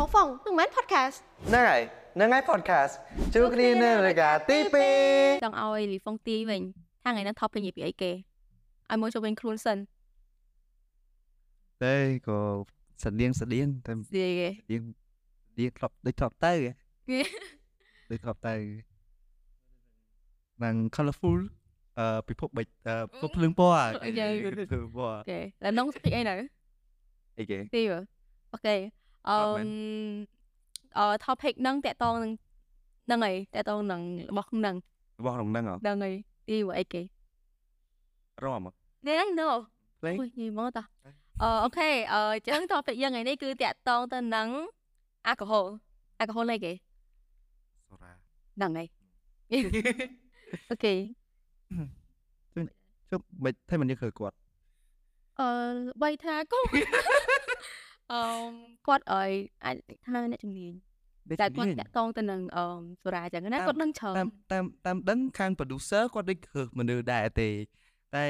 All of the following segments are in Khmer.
ផងផងនឹងមិន podcast ហ្នឹងហើយហ្នឹងហើយ podcast ជួបគ្នានៅរយការទី2ចង់ឲ្យលីហ្វុងទីវិញថាថ្ងៃនេះ topic និយាយពីអីគេឲ្យមកចូលវិញខ្លួនសិនតែក៏ស្តៀងស្តៀងតែស្តៀងស្តៀងស្តៀងធ្លាប់ដូចធ្លាប់ទៅដូចធ្លាប់ទៅនឹង colorful អឺពិភពបិចពិភពភ្លើងពណ៌អូខេឡើងនងស្អីអីនៅអីគេទីអូខេ អឺអត់មែនអឺ topic ហ្នឹងតកតងនឹងហ្នឹងហើយតកតងនឹងរបស់ហ្នឹងរបស់ក្នុងហ្នឹងហ៎ហ្នឹងហើយទីអីគេរមហ៎នេះហ្នឹង no ភ្លេងអូយនិយាយមកតអឺអូខេអឺចឹង topic យើងថ្ងៃនេះគឺតកតងទៅនឹង alcohol alcohol អីគេសូរ៉ាហ្នឹងហើយអូខេជប់មិនតែមិនយកឃើញគាត់អឺបីថាក៏ អឺគាត់ឲ្យអាចថាអ្នកជំនាញដូចតែជំគាត់នាញតាក់តងទៅនឹងអឺសូរ៉ាចឹងណាតាមគាត់នឹងច្រើនតាមតាមតាមដឹងខាង producer គាត់ដូចឃើញមនុស្សដែរទេតែ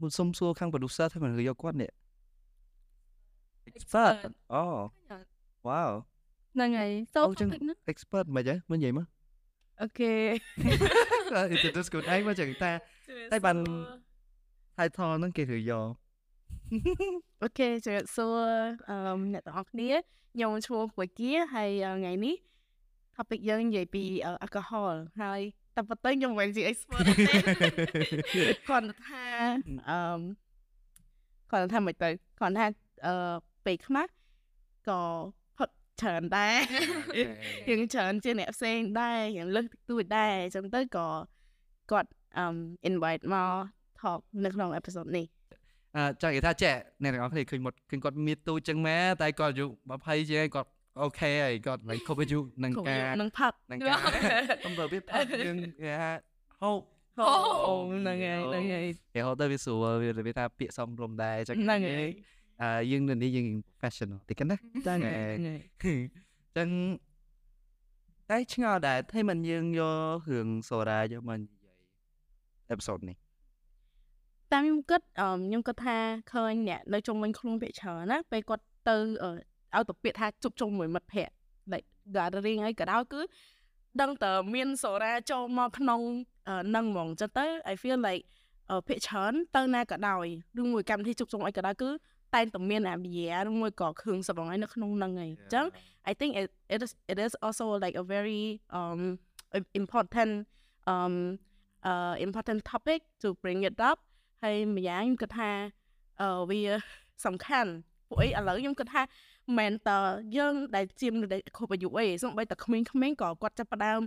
មុនសុំសួរខាង producer ថាមនុស្សយកគាត់នេះ expert អូ wow ហ្នឹងហើយ so អូចឹង topic ហ្នឹង expert មិនហ៎មិននិយាយមកអូខេ introduce ខ្លួនឯងមកចឹងតាតែបាន title ហ្នឹងគេឬយក អូខេជម្រាបសួរអឺអ្នកទាំងអស់គ្នាខ្ញុំឈ្មោះពុយគាហើយថ្ងៃនេះ topic យើងនិយាយពី alcohol ហើយតែប៉ុន្តែខ្ញុំមិនជា expert ទេគាត់ថាអឺគាត់ថាមិនទៅគាត់ថាអឺពេលខ្លះក៏ផឹកច្រើនដែរយើងច្រើនជាអ្នកផ្សេងដែរយ៉ាងលើសតិចតួចដែរអញ្ចឹងទៅក៏គាត់អឺ invite មក talk នៅក្នុង episode នេះអឺ ចង់និយាយថាចេះអ្នកទាំងអស់គ្នាឃើញមកឃើញគាត់មានទូចឹងម៉ែតែគាត់អាយុ20ជាងគាត់អូខេហើយគាត់មិនគ្រប់អាយុនឹងគ្រប់ការនឹងផឹកនឹងការអំបើវាផឹកយើងគេថាហូបអូហ្នឹងហើយហ្នឹងហើយគេហៅទៅវាស្រួលវាវាថាពាក្យសំរុំដែរចឹងហ្នឹងហើយអឺយើងនៅនេះយើង professional តិចណាចឹងហេហើយចឹងតែឆ្ងល់ដែរតែមិនយើងយករឿងសូរ៉ាយកមកនិយាយ episode នេះ តាមខ្ញុំគិតអឺខ្ញុំគិតថាឃើញអ្នកនៅជុំវិញខ្លួនពាក្យច្រើនណាពេលគាត់ទៅអឺឲ្យទៅពាក្យថាជប់ជុំមួយមិត្តភ័ក្តិ like gathering អីក៏ដោយគឺដឹងតែមានសូរ៉ាចូលមកក្នុងអឺនឹងហ្មងចឹងទៅ I feel like អឺពាក្យច្រើនទៅណាក៏ដោយឬមួយកម្មវិធីជប់ជុំអីក៏ដោយគឺតែងតែមានអាប៊ីយ៉ាឬមួយក៏គ្រឿងសម្រងអីនៅក្នុងនឹងអីចឹង I think it it is it is also like a very um im- important um uh important topic to bring it up ហើយម្យ៉ាងខ្ញុំគិតថាអឺវាសំខាន់ពួកអីឥឡូវខ្ញុំគិតថាមិនមែនតើយើងដែលជាមនុស្សដែលគ្រប់អាយុអីសូម្បីតែក្មេងៗក៏គាត់ចាប់ផ្ដើម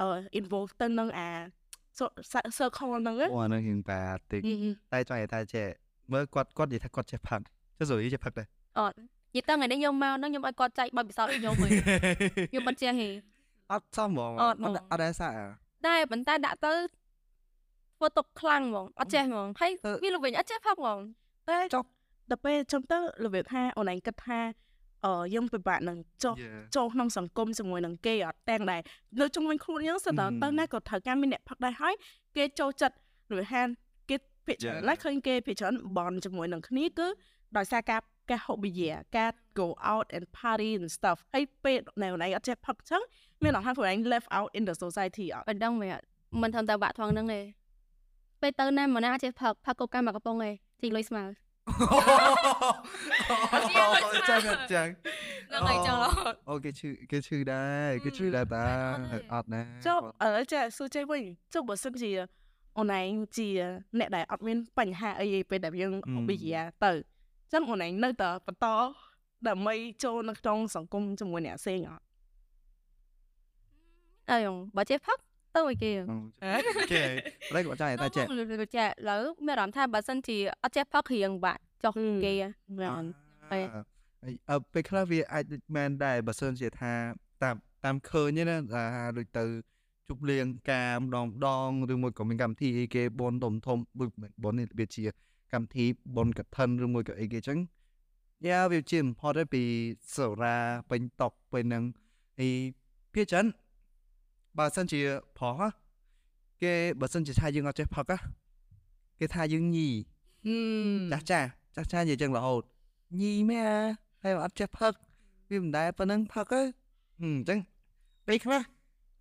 អឺ involve ទៅនឹងអា so- sa- circle ហ្នឹងណាអូអានឹងរៀងបាតិចហឹមតែចង់និយាយថាចេះមើលគាត់គាត់និយាយថាគាត់ចេះផឹកចុះស្រួលយីចេះផឹកដែរអត់និយាយទៅថ្ងៃនេះខ្ញុំមកហ្នឹងខ្ញុំឲ្យគាត់ចែកបទពិសោធន៍ខ្ញុំវិញខ្ញុំមិនចេះហេអត់សមហ្មងអត់ហ្មងអត់ដែរសាក់តែប៉ុន្តែដាក់ទៅ ធ្វើទុកខ្លាំងហ្មងអត់ចេះហ្មងហើយទៅវាលោកវិញអត់ចេះផឹកហ្មងតែចុះដល់ពេលចំទៅរបៀបថាអូនឯងគិតថាអឺយើងពិបាកនឹងចុះ Yeah. ចូលក្នុងសង្គមជាមួយនឹងគេអត់ទាំងដែរនៅជុំវិញខ្លួនយើងសិតតើ Mhm. ទៅណាក៏ត្រូវការមានអ្នកផឹកដែរហើយគេចូលចិត្តរបៀបថាគេភាគច្រើន Yeah. ណាស់ឃើញគេភាគច្រើនបនជាមួយនឹងគ្នាគឺដោយសារការការហូបប៊ីយ៉ាការ go out and party and stuff ហើយពេលណែអូនឯងអត់ចេះផឹកអញ្ចឹងមានអរថាពួកឯង left out in the society អត់មិនដឹងមែនអត់មិនធំតែបាក់ថងហ្នឹងទេ ពេលទៅណាមកណាចេះផឹកផឹកកូកាមកកំប៉ុងទេជីលុយស្មើចឹងចឹងហ្នឹងហើយចឹងរហូតអូគេឈឺគេឈឺដែរគេឈឺដែរតាអត់ទេអត់ណាចុះឥឡូវចេះសួរចេះវិញចុះបើសិនជាអូនឯងជាអ្នកដែលអត់មានបញ្ហាអីទេពេលដែលយើងហូបប៊ីយ៉ាទៅអញ្ចឹងអូនឯងនៅតែបន្តដើម្បីចូលនៅក្នុងសង្គមជាមួយអ្នកផ្សេងអត់អើយបើចេះផឹក ទៅឲ្យគេគេតែគាត់ចង់និយាយថាចេះចេះឥឡូវមានអារម្មណ៍ថាបើសិនជាអត់ចេះផឹករៀងបាក់ចុះគេមែនហើយអឺពេលខ្លះវាអាចដូចមែនដែរបើសិនជាថាតាមតាមឃើញទេណាថាដូចទៅជប់លៀងការម្ដងម្ដងឬមួយក៏មានកម្មវិធីអីគេបនធំធំដូចមិនបននេះវាជាកម្មវិធីបនកឋិនឬមួយក៏អីគេចឹងយ៉ាវាជា important ពីសូរ៉ាពេញតុកពេញហ្នឹងហើយភាគច្រើន បើសិនជាប្រុសហ៎គេបើសិនជាថាយើងអត់ចេះផឹកហ៎គេថាយើងញីចាស់ចាស់ចាស់ចាស់និយាយចឹងរហូតញីមែនហើយអត់ចេះផឹកវាមិនដែលប៉ុណ្ណឹងផឹកទៅអញ្ចឹងពេលខ្លះ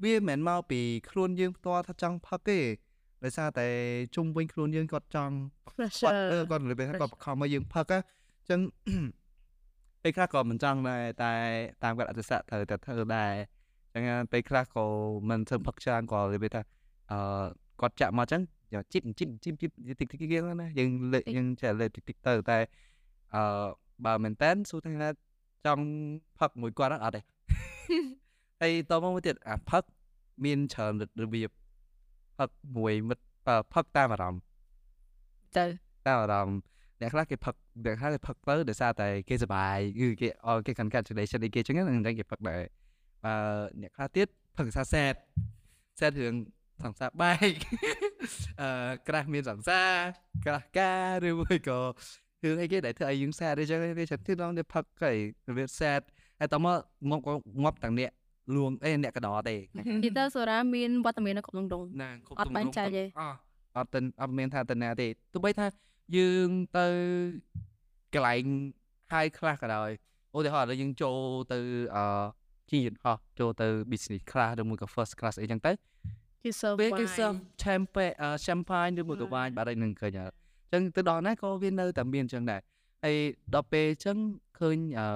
វាមិនមែនមកពីខ្លួនយើងផ្ទាល់ថាចង់ផឹកទេដោយសារតែជុំវិញខ្លួនយើងគាត់ចង់គាត់ pressure អឺគាត់និយាយថាគាត់បង្ខំមកយើងផឹកណាអញ្ចឹងពេលខ្លះក៏មិនចង់ដែរតែតាមកាត់អត្តស័កត្រូវតែធ្វើដែរអញ្ចឹងពេលខ្លះក៏មិនធ្វើផឹកច្រើនក៏និយាយថាអឺគាត់ចាក់មកអញ្ចឹងយកជីបជីបជីបជីបតិចតិចទៀតណាយើងលេខយើងចេះលេខតិចតិចទៅតែអឺបើមែនតើសួរថាចង់ផឹកមួយគាត់អត់ទេហើយតមកមួយទៀតអាផឹកមានច្រើនរបៀបផឹកមួយមិត្តអឺផឹកតាមអារម្មណ៍ទៅតាមអារម្មណ៍អ្នកខ្លះគេផឹកអ្នកខ្លះគេផឹកទៅដោយសារតែគេសប្បាយគឺគេអគេ congratulation អីគេចឹងហ្នឹងហ្នឹងគេផឹកដែរ បើអ្នកខ្លះទៀតផឹកសារ sad sad រឿងសង្សារបែកអឺក្រាស់មានសង្សារក្រាស់ការឬមួយក៏រឿងអីគេដែលធ្វើឲ្យយើង sad អីចឹងគេចាំទីដល់ទៅផឹកគេរបៀប sad ហើយតមកមកក៏ងាប់ទាំងអ្នកលួងអេអ្នកកដោទេនិយាយទៅសូរ៉ាមានវត្តមាននៅគ្រប់ដងៗណាគ្រប់អត់បែងចែកទេអអត់ទៅអត់មានថាទៅណាទេទោះបីថាយើងទៅកន្លែងហើយខ្លះក៏ដោយឧទាហរណ៍ឥឡូវយើងចូលទៅអឺ ជីយន្តហោះចូលទៅ business class ឬមួយក៏ first class អីចឹងទៅគេ serve ពេលគេ wine serve champagne អឺ champagne ឬមួយក៏ wine បាត់ហើយនឹងឃើញអត់ចឹងទៅដល់ណាក៏វានៅតែមានចឹងដែរហើយដល់ពេលចឹងឃើញអឺ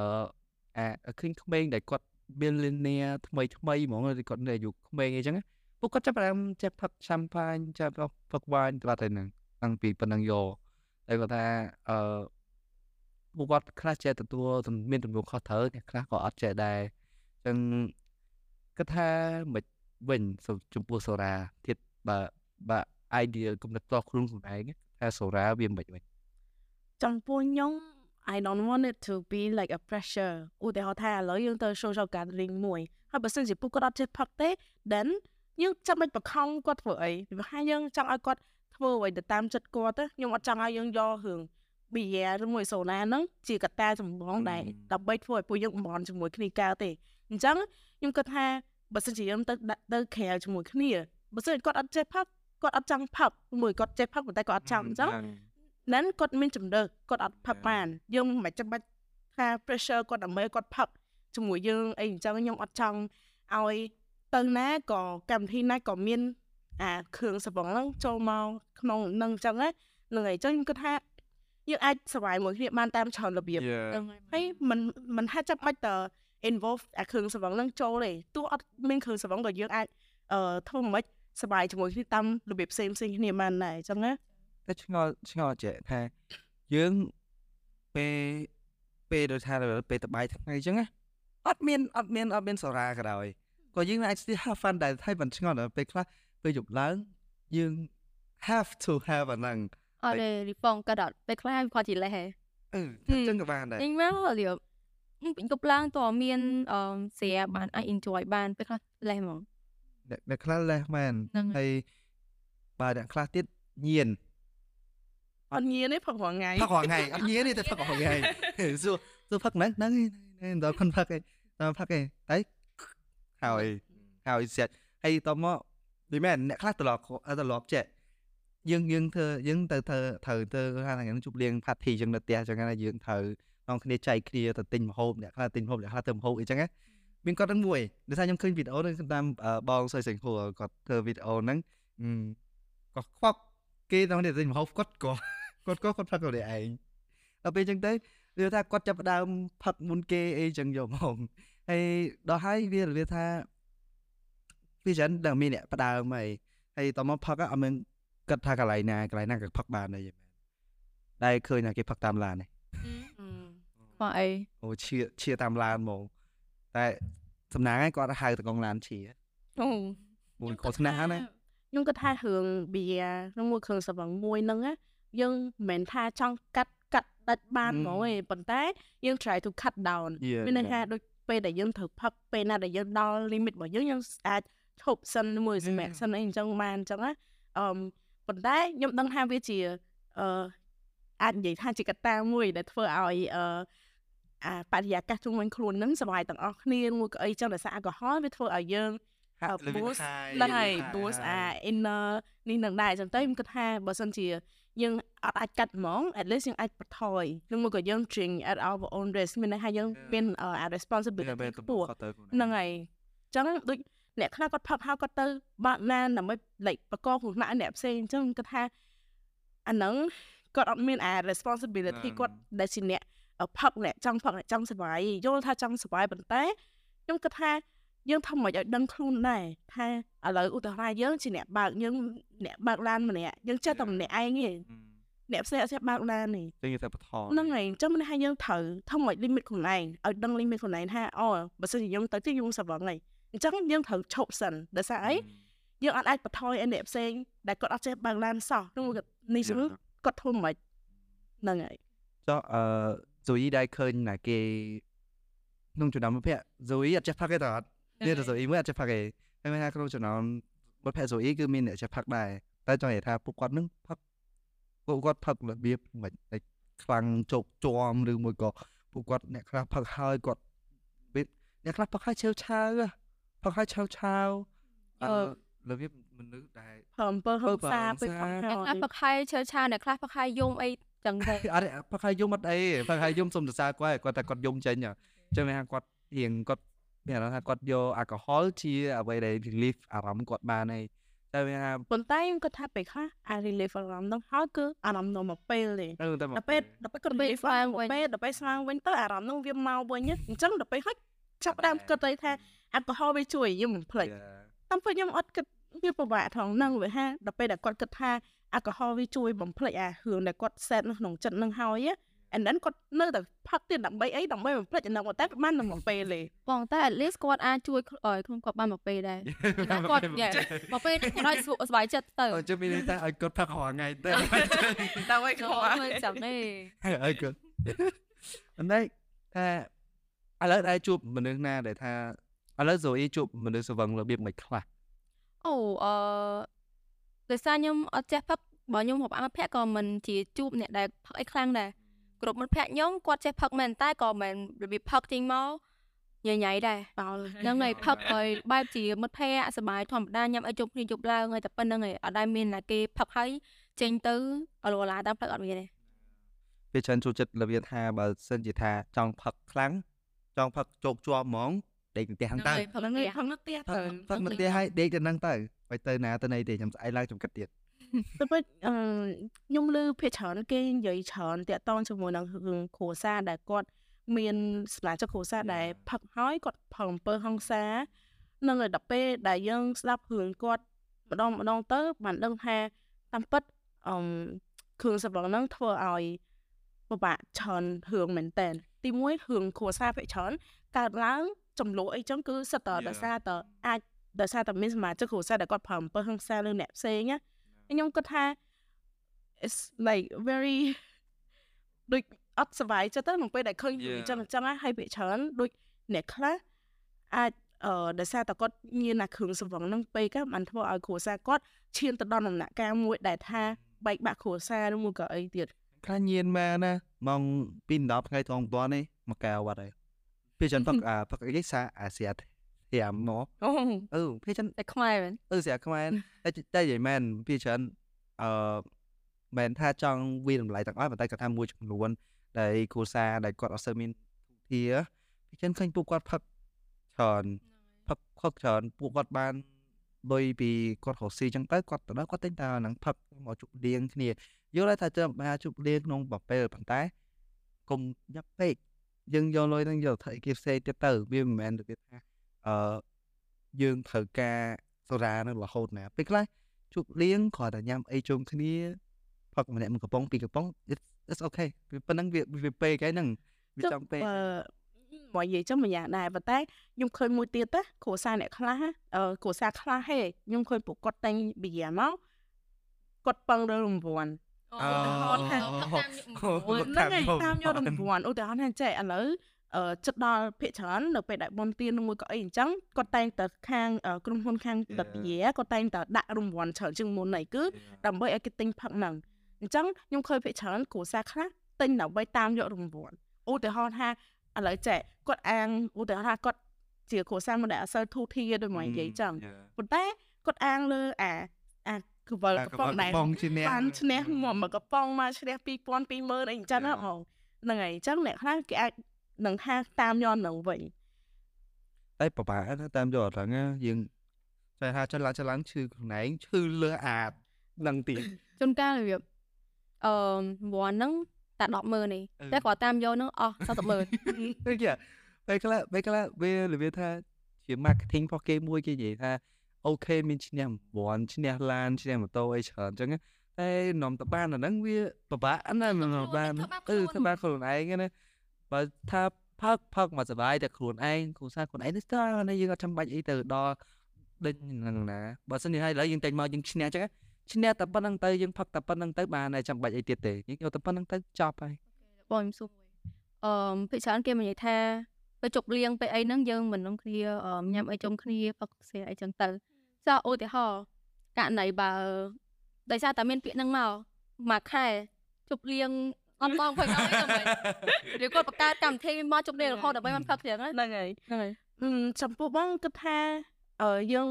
អាឃើញក្មេងដែលគាត់ billionaire ថ្មីថ្មីហ្មងឬគាត់នៅអាយុក្មេងអីចឹងណាពួកគាត់ចាប់ផ្ដើមចេះផឹក champagne ចាប់ផឹក wine ទៅបាត់ហើយហ្នឹងតាំងពីប៉ុណ្ណឹងយកហើយគាត់ថាអឺពួកគាត់ខ្លះចេះទទួលទំមានទំនួលខុសត្រូវអ្នកខ្លះក៏អត់ចេះដែរ ចឹងគាត់ថាមិនវិញសូចំពោះសូរ៉ាទៀតបើបើ idea គំនិតផ្ទាល់ខ្លួនខ្លួនឯងថាសូរ៉ាវាមិនវិញចំពោះខ្ញុំ I don't want it to be like a pressure ឧទាហរណ៍ថាឥឡូវយើងទៅ social gathering មួយហើយបើសិនជាពួកគាត់អត់ចេះផឹកទេ then យើងចាំបាច់បង្ខំគាត់ធ្វើអីពីព្រោះយើងចង់ឲ្យគាត់ធ្វើអ្វីទៅតាមចិត្តគាត់ទៅខ្ញុំអត់ចង់ឲ្យយើងយករឿង beer ឬមួយសូណាហ្នឹងជាកត្តាចម្បងដែរដើម្បីធ្វើឲ្យពួកយើងបំរន់ជាមួយគ្នាកើតទេ អញ្ចឹងខ្ញុំគិតថាបើសិនជាយើងទៅដាក់ទៅក្រៅជាមួយគ្នាបើសិនជាគាត់អត់ចេះផឹកគាត់អត់ចង់ផឹកមួយគាត់ចេះផឹកប៉ុន្តែគាត់អត់ចង់អញ្ចឹងហ្នឹងគាត់មានជំនឿគាត់អត់ផឹកបានយើងមិនចាំបាច់ថា pressure គាត់ដើម្បីឲ្យគាត់ផឹកជាមួយយើងអីអញ្ចឹងខ្ញុំអត់ចង់ឲ្យទៅណាក៏កម្មវិធីណាក៏មានអាគ្រឿងសង្វឹងហ្នឹងចូលមកក្នុងនឹងអញ្ចឹងណានឹងអីអញ្ចឹងខ្ញុំគិតថាយើងអាចសប្បាយមួយគ្នាបានតាមច្រើនរបៀបហើយមិនមិនហាក់ចាំបាច់ត involve អាគ្រឿងសង្វឹងហ្នឹងចូលទេទោះអត់មានគ្រឿងសង្វឹងក៏យើងអាចអឺធ្វើមិនសប្បាយជាមួយគ្នាតាមរបៀបផ្សេងផ្សេងៗគ្នាបានដែរអញ្ចឹងណាតែឆ្ងល់ឆ្ងល់ចេះថាយើងពេលពេលដូចថាពេលតបាយថ្ងៃអញ្ចឹងណាអត់មានអត់មានអត់មានសូរ៉ាក៏ដោយក៏យើងអាច still have fun ដែរតែមិនឆ្ងល់ដល់ពេលខ្លះពេលយប់ឡើងយើង have to have អាហ្នឹងអត់ទេលីហ្វងក៏ដល់ពេលខ្លះវាគាត់ជាលេះហេអឺអញ្ចឹងក៏បានដែរញមកលៀប ពេញកប់ឡើងតើមានអឺស្រាបានអាច enjoy បានពេលខ្លះលេះហ្មងអ្នកអ្នកខ្លះលេះមែនហ្នឹងហើយហើយបើអ្នកខ្លះទៀតញៀនអត់ញៀនទេផឹករាល់ថ្ងៃផឹករាល់ថ្ងៃអត់ញៀនទេតែផឹករាល់ថ្ងៃសួរសួរផឹកហ្នឹងហ្នឹងឯងដល់ខ្លួនផឹកឯងដល់ផឹកឯងតែហើយហើយស្រាច់ហើយតមកដូចមែនអ្នកខ្លះត្រឡប់ត្រឡប់ចេះយើងយើងធ្វើយើងទៅធ្វើត្រូវទៅថាថ្ងៃហ្នឹងជប់លៀង party ចឹងនៅផ្ទះចឹងណាយើងត្រូវ នាំគ្នាចែកគ្នាទៅទិញម្ហូបអ្នកខ្លះទិញម្ហូបអ្នកខ្លះធ្វើម្ហូបអីចឹងណាមានគាត់ហ្នឹងមួយដោយសារខ្ញុំឃើញវីដេអូហ្នឹងតាមអឺបងសុយសិង្ហួរគាត់ធ្វើវីដេអូហ្នឹងអឺគាត់ខ្វក់គេតាមគ្នាទិញម្ហូបគាត់ក៏គាត់ក៏គាត់ផឹកខ្លួនឯងដល់ពេលចឹងទៅវាថាគាត់ចាប់ផ្ដើមផឹកមុនគេអីចឹងយកមកហើយដល់ហើយវាវាថាវាចឹងដល់មានអ្នកផ្ដើមហើយហើយតមកផឹកអត់មានគិតថាកន្លែងណាកន្លែងណាក៏ផឹកបានដែរយីមែនដែលឃើញថាគេផឹកតាមឡាននេះ ខ្វះអីអូឈៀឈៀតាមឡានហ្មងតែសំណាងឯងគាត់ហៅតកងឡានឈៀអូមួយខុសណាស់ណាខ្ញុំគិតថារឿង beer នឹងមួយគ្រឿងសង្វឹងមួយហ្នឹងណាយើងមិនមែនថាចង់កាត់កាត់ដាច់បានហ្មងទេប៉ុន្តែយើង try to cut down មានន័យថាដូចពេលដែលយើងត្រូវផឹកពេលណាដែលយើងដល់ limit របស់យើងយើងអាចឈប់សិនមួយសម្រាប់សិនអីអញ្ចឹងបានអញ្ចឹងណាអឺប៉ុន្តែខ្ញុំដឹងថាវាជាអឺអាចនិយាយថាជាកត្តាមួយដែលធ្វើឲ្យអឺ អាបរិយាកាសជុំវិញខ្លួននឹងសុបាយទាំងអស់គ្នាមួយក៏អីចឹងដោយសារអាល់កុហុលវាធ្វើឲ្យយើងហាក់អឺ boost ហាយហ្នឹងហើយហាយ boost ហាអាយ inner នេះនឹងដែរអញ្ចឹងទៅខ្ញុំគិតថាបើសិនជាយើងអត់អាចកាត់ហ្មង at least យើងអាចបន្ថយឬមួយក៏យើង drink at our own risk មានន័យថាយើងមានអឺ responsibility ខ្ពស់ហ្នឹងហើយអញ្ចឹងដូចអ្នកខ្លះគាត់ផឹកហើយគាត់ទៅបាក់ណានដើម្បី like បកកគ្រោះថ្នាក់ឲ្យអ្នកផ្សេងអញ្ចឹងគាត់ថាអាហ្នឹងគាត់អត់មានអា responsibility គាត់ដែលជាអ្នក ផឹកអ្នកចង់ផឹកអ្នកចង់សុបាយយល់ថាចង់សុបាយប៉ុន្តែខ្ញុំគិតថាយើងធ្វើមិនឲ្យដឹងខ្លួនដែរថាឥឡូវឧទាហរណ៍យើងជាអ្នកបើកយើងអ្នកបើកឡានម្នាក់យើងចេះតែម្នាក់ឯងទេអ្នកផ្សេងអត់ចេះបើកឡានទេចឹងយើងតែបថហ្នឹងហើយអញ្ចឹងមានន័យថាយើងត្រូវធ្វើឲ្យ limit ខ្លួនឯងឲ្យដឹង limit ខ្លួនឯងថាអូបើសិនជាយើងទៅទីយើងសវឹងហើយអញ្ចឹងយើងត្រូវឈប់សិនដោយសារអីយើងអត់អាចបន្ថយឲ្យអ្នកផ្សេងដែលគាត់អត់ចេះបើកឡានសោះនោះគាត់នេះសឹងគាត់ធ្វើមិនហ្នឹងហើយចុះអឺ ស៊ូយីដែលឃើញណាគេក្នុងចំណោមមិត្តភក្តិស៊ូយីអត់ចេះផឹកទេតើអត់នេះទៅស៊ូយីមើលអត់ចេះផឹកទេហើយមានថាក្នុងចំណោមមិត្តភក្តិស៊ូយីគឺមានអ្នកចេះផឹកដែរតែចង់និយាយថាពួកគាត់នឹងផឹកពួកគាត់ផឹករបៀបមិនដូចខ្លាំងជោគជាំឬមួយក៏ពួកគាត់អ្នកខ្លះផឹកហើយគាត់ពេលអ្នកខ្លះផឹកហើយឆាវឆាវផឹកហើយឆាវឆាវអឺរបៀបមនុស្សដែល7 7ហឹងសាទៅផឹកអ្នកហើយខ្លះផឹកហើយឈើឆាវអ្នកខ្លះផឹកហើយយំអី ចឹងទៅអត់ទេផឹកហើយយំអត់អីផឹកហើយយំសុំសរសើរគាត់គាត់តែគាត់យំចេញហ៎ចឹងមានថាគាត់រៀងគាត់មានអារម្មណ៍ថាគាត់យកអាល់កុហុលជាអ្វីដែល relief អារម្មណ៍គាត់បានហើយតែមានថាប៉ុន្តែខ្ញុំគាត់ថាពេលខ្លះអា relief អារម្មណ៍ហ្នឹងហើយគឺអារម្មណ៍នោះមកពេលទេទៅតែមកដល់ពេលដល់ពេលគាត់ relief ឡើងវិញពេលដល់ពេលស្វាងវិញទៅអារម្មណ៍នោះវាមកវិញអញ្ចឹងដល់ពេលហើយចាប់ផ្ដើមគិតទៅថាអាល់កុហុលវាជួយយើងមិនភ្លេចតាមពេលខ្ញុំអត់គិតវាពិបាកថងហ្នឹងវាហាដល់ពេលដែលគាត់គិតថា អាល់កុហុលវាជួយបំភ្លេចអារឿងដែលគាត់ set នៅក្នុងចិត្តហ្នឹងហើយ and then គាត់នៅតែផឹកទៀតដើម្បីអីដើម្បីបំភ្លេចអាហ្នឹងតែបានតែមួយពេលទេបងតែ at least គាត់អាចជួយឲ្យខ្លួនគាត់បានមកពេលដែរតែគាត់យ៉ាមកពេលហ្នឹងគាត់ឲ្យស្រួលសុបាយចិត្តទៅអញ្ចឹងមានន័យថាឲ្យគាត់ផឹករាល់ថ្ងៃទៅដើម្បីចូលគាត់មើលចាំទេឲ្យគាត់អញ្ចឹងថាឥឡូវដែរជួបមនុស្សណាដែលថាឥឡូវសូអ៊ីជួបមនុស្សស្វឹងរបៀបមិនខ្លះអូអឺ ដោយសារខ្ញុំអត់ចេះផឹកបើខ្ញុំរាប់អានមិត្តភក្តិក៏មិនជាជួបអ្នកដែលផឹកអីខ្លាំងដែរគ្រប់មិត្តភក្តិខ្ញុំគាត់ចេះផឹកមែនតែក៏មិនរបៀបផឹកចេញមកញ៉ៃញ៉ៃដែរបោលហ្នឹងហើយផឹកឲ្យបែបជាមិត្តភក្តិសប្បាយធម្មតាញ៉ាំអីជប់គ្នាជប់ឡើងហើយតែប៉ុណ្្នឹងហើយអត់ដែលមានណាគេផឹកហើយចេញទៅអលវឡាតាមផ្លូវអត់មានទេពេលច្រើនចូលចិត្តរបៀបថាបើសិនជាថាចង់ផឹកខ្លាំងចង់ផឹកជោគជាប់ហ្មងដេកទៅផ្ទះហ្នឹងទៅផឹកហ្នឹងនេះហើយផឹកនៅផ្ទះផឹទៅកផឹកមកផ្ទះហើយដេកទៅហ្នឹងទៅ បើទៅណាទៅណីទេខ្ញុំស្អែកឡើងខ្ញុំគិតទៀតទៅពេលអឺខ្ញុំឮភាគច្រើនគេនិយាយច្រើនតាក់ទងជាមួយនឹងរឿងគ្រួសារដែលគាត់មានសមាជិកគ្រួសារដែលផឹកហើយគាត់ផឹកអំពើហិង្សានឹងឲ្យដល់ពេលដែលយើងស្ដាប់រឿងគាត់ម្ដងម្ដងទៅបានដឹងថាតាមពិតអឺគ្រឿងសម្លហ្នឹងធ្វើឲ្យពិបាកច្រើនរឿងមែនតើទីមួយរឿងគ្រួសារភាគច្រើនកើតឡើងចំនួនអីចឹងគឺសិតតដោយសារតអាច ដោយសារតែមានសមាជិកគ្រួសារដែលគាត់ប្រើអំពើហិង្សាលើអ្នកផ្សេងណាខ្ញុំគិតថា it's like very ដូចអត់សុបាយចិត្តទៅក្នុងពេលដែលឃើញរឿងអញ្ចឹងអញ្ចឹងហើយភាគច្រើនដូចអ្នកខ្លះអាចអឺដោយសារតែគាត់ញៀនអាគ្រឿងសង្វឹងហ្នឹងពេកហ្នឹងបានធ្វើឲ្យគ្រួសារគាត់ឈានទៅដល់ដំណាក់កាលមួយដែលថាបែកបាក់គ្រួសារឬមួយក៏អីទៀតខ្លះញៀនមែនណាម៉ោង2 10ថ្ងៃត្រង់ប៉ុណ្នេះមកកែវត្តហើយពេលច្រើនផឹកអាផឹកអីសាអាសៀត ធាមមកអូអឺពេលច្រើនតែខ្មែរមែនអឺស្រាខ្មែរតែតែនិយាយមែនពីច្រើនអឺមែនថាចង់វាតម្លៃទាំងអស់ប៉ុន្តែគាត់ថាមួយចំនួនដែលគ្រួសារដែលគាត់អត់សូវមានធៀពីច្រើនឃើញពួកគាត់ផឹកច្រើនផឹកផឹកច្រើនពួកគាត់បានលុយពីគាត់រកស៊ីចឹងទៅគាត់ទៅដល់គាត់តែងតែហ្នឹងផឹកមកជប់លៀងគ្នាយល់ថាចាំមកជប់លៀងក្នុងប្រពេលប៉ុន្តែកុំយ៉ាប់ពេកយើងយកលុយហ្នឹងយកទៅធ្វើអីគេផ្សេងទៀតទៅវាមិនមែនទៅថា អឺយើងត្រូវការសូរ៉ានឹងរហូតណាពេលខ្លះជួបលៀងគ្រាន់តែញ៉ាំអីជុំគ្នាផឹកម្នាក់មួយកំប៉ុងពីរកំប៉ុង it's it's okay វាប៉ុណ្ណឹងវាវាពេកហើយហ្នឹងវាចង់ពេកបើមកនិយាយចឹងមួយយ៉ាងដែរប៉ុន្តែខ្ញុំឃើញមួយទៀតណាគ្រួសារអ្នកខ្លះអឺគ្រួសារខ្លះហេខ្ញុំឃើញពួកគាត់តែងបៀមកគាត់ពឹងលើរង្វាន់អូហ្នឹងហើយតាមយករង្វាន់ឧទាហរណ៍ថាចេះឥឡូវអឺ ចិត្តដល់ភាគច្រើននៅពេលដែលបនទៀននឹងមួយក៏អីអញ្ចឹងគាត់តែងតែខាងអឺក្រុមហ៊ុនខាងតតិយាគាត់តែងតែដាក់រង្វាន់ច្រើនជាងមុនហ្នឹងគឺដើម្បីឲ្យគេទិញផឹកហ្នឹងអញ្ចឹងខ្ញុំឃើញភាគច្រើនគ្រួសារខ្លះទិញដើម្បីតាមយករង្វាន់ឧទាហរណ៍ថាឥឡូវចេះគាត់អាងឧទាហរណ៍ថាគាត់ជាគ្រួសារមួយដែលអត់សូវធូរធារដូចមកនិយាយចឹងប៉ុន្តែគាត់អាងលើអាអាគឺវល់កំប៉ុងដែរបងជាអ្នកបានឈ្នះងាប់មកកំប៉ុងមកឈ្នះ2000 20000អីអញ្ចឹងណាបងហ្នឹងហើយអញ្ចឹងអ្នកខ្លះគេអាច នឹងថាតាមយកនឹងវិញតែប្រហែលណាតាមយកអត់ហ្នឹងណាយើងតែថាចន្លងចន្លងឈឺខ្លួនឯងឈឺលើអាតនឹងទៀតជួនកាលរបៀបអឺវ៉ាន់ហ្នឹងតែ100000នេះអឺតែគាត់តាមយកហ្នឹងអស់400,000ទៅជាពេលខ្លះពេលខ្លះវារបៀបថាជា marketing របស់គេមួយគេនិយាយថាអូខេមានឈ្នះ9ឈ្នះឡានឈ្នះម៉ូតូអីច្រើនអញ្ចឹងណាតែនំតបានអាហ្នឹងវាពិបាកណាស់នំបានអឺធ្វើបានខ្លួនឯងណា បើថាផឹកផឹកមកសុបាយតែខ្លួនឯងគ្រួសារខ្លួនឯងទៅស្ទើរណាយើងអត់ចាំបាច់អីទៅដល់ដេញហ្នឹងណាបើសិនជាឲ្យឥឡូវយើងតែងមកយើងឈ្នះអញ្ចឹងណាឈ្នះតែប៉ុណ្្នឹងទៅយើងផឹកតែប៉ុណ្្នឹងទៅបានហើយចាំបាច់អីទៀតទេយើងយកតែប៉ុណ្្នឹងទៅចប់ហើយបងខ្ញុំសួរអឺភាគច្រើនគេនិយាយថាពេលជប់លៀងពេលអីហ្នឹងយើងមិននឹងគ្នាអឺញ៉ាំអីជុំគ្នាផឹកស្រាអីចឹងទៅចុះឧទាហរណ៍ករណីបើដោយសារតែមានពាក្យហ្នឹងមកមួយខែជប់លៀង អត់បងភ័យអីទៅមិនឬគាត់បង្កើតកម្មវិធីមកជប់លៀងរហូតដើម្បីមិនផឹកទៀតហ្នឹងហ្នឹងហើយហ្នឹងហើយហឹមចំពោះបងគិតថាអឺយើង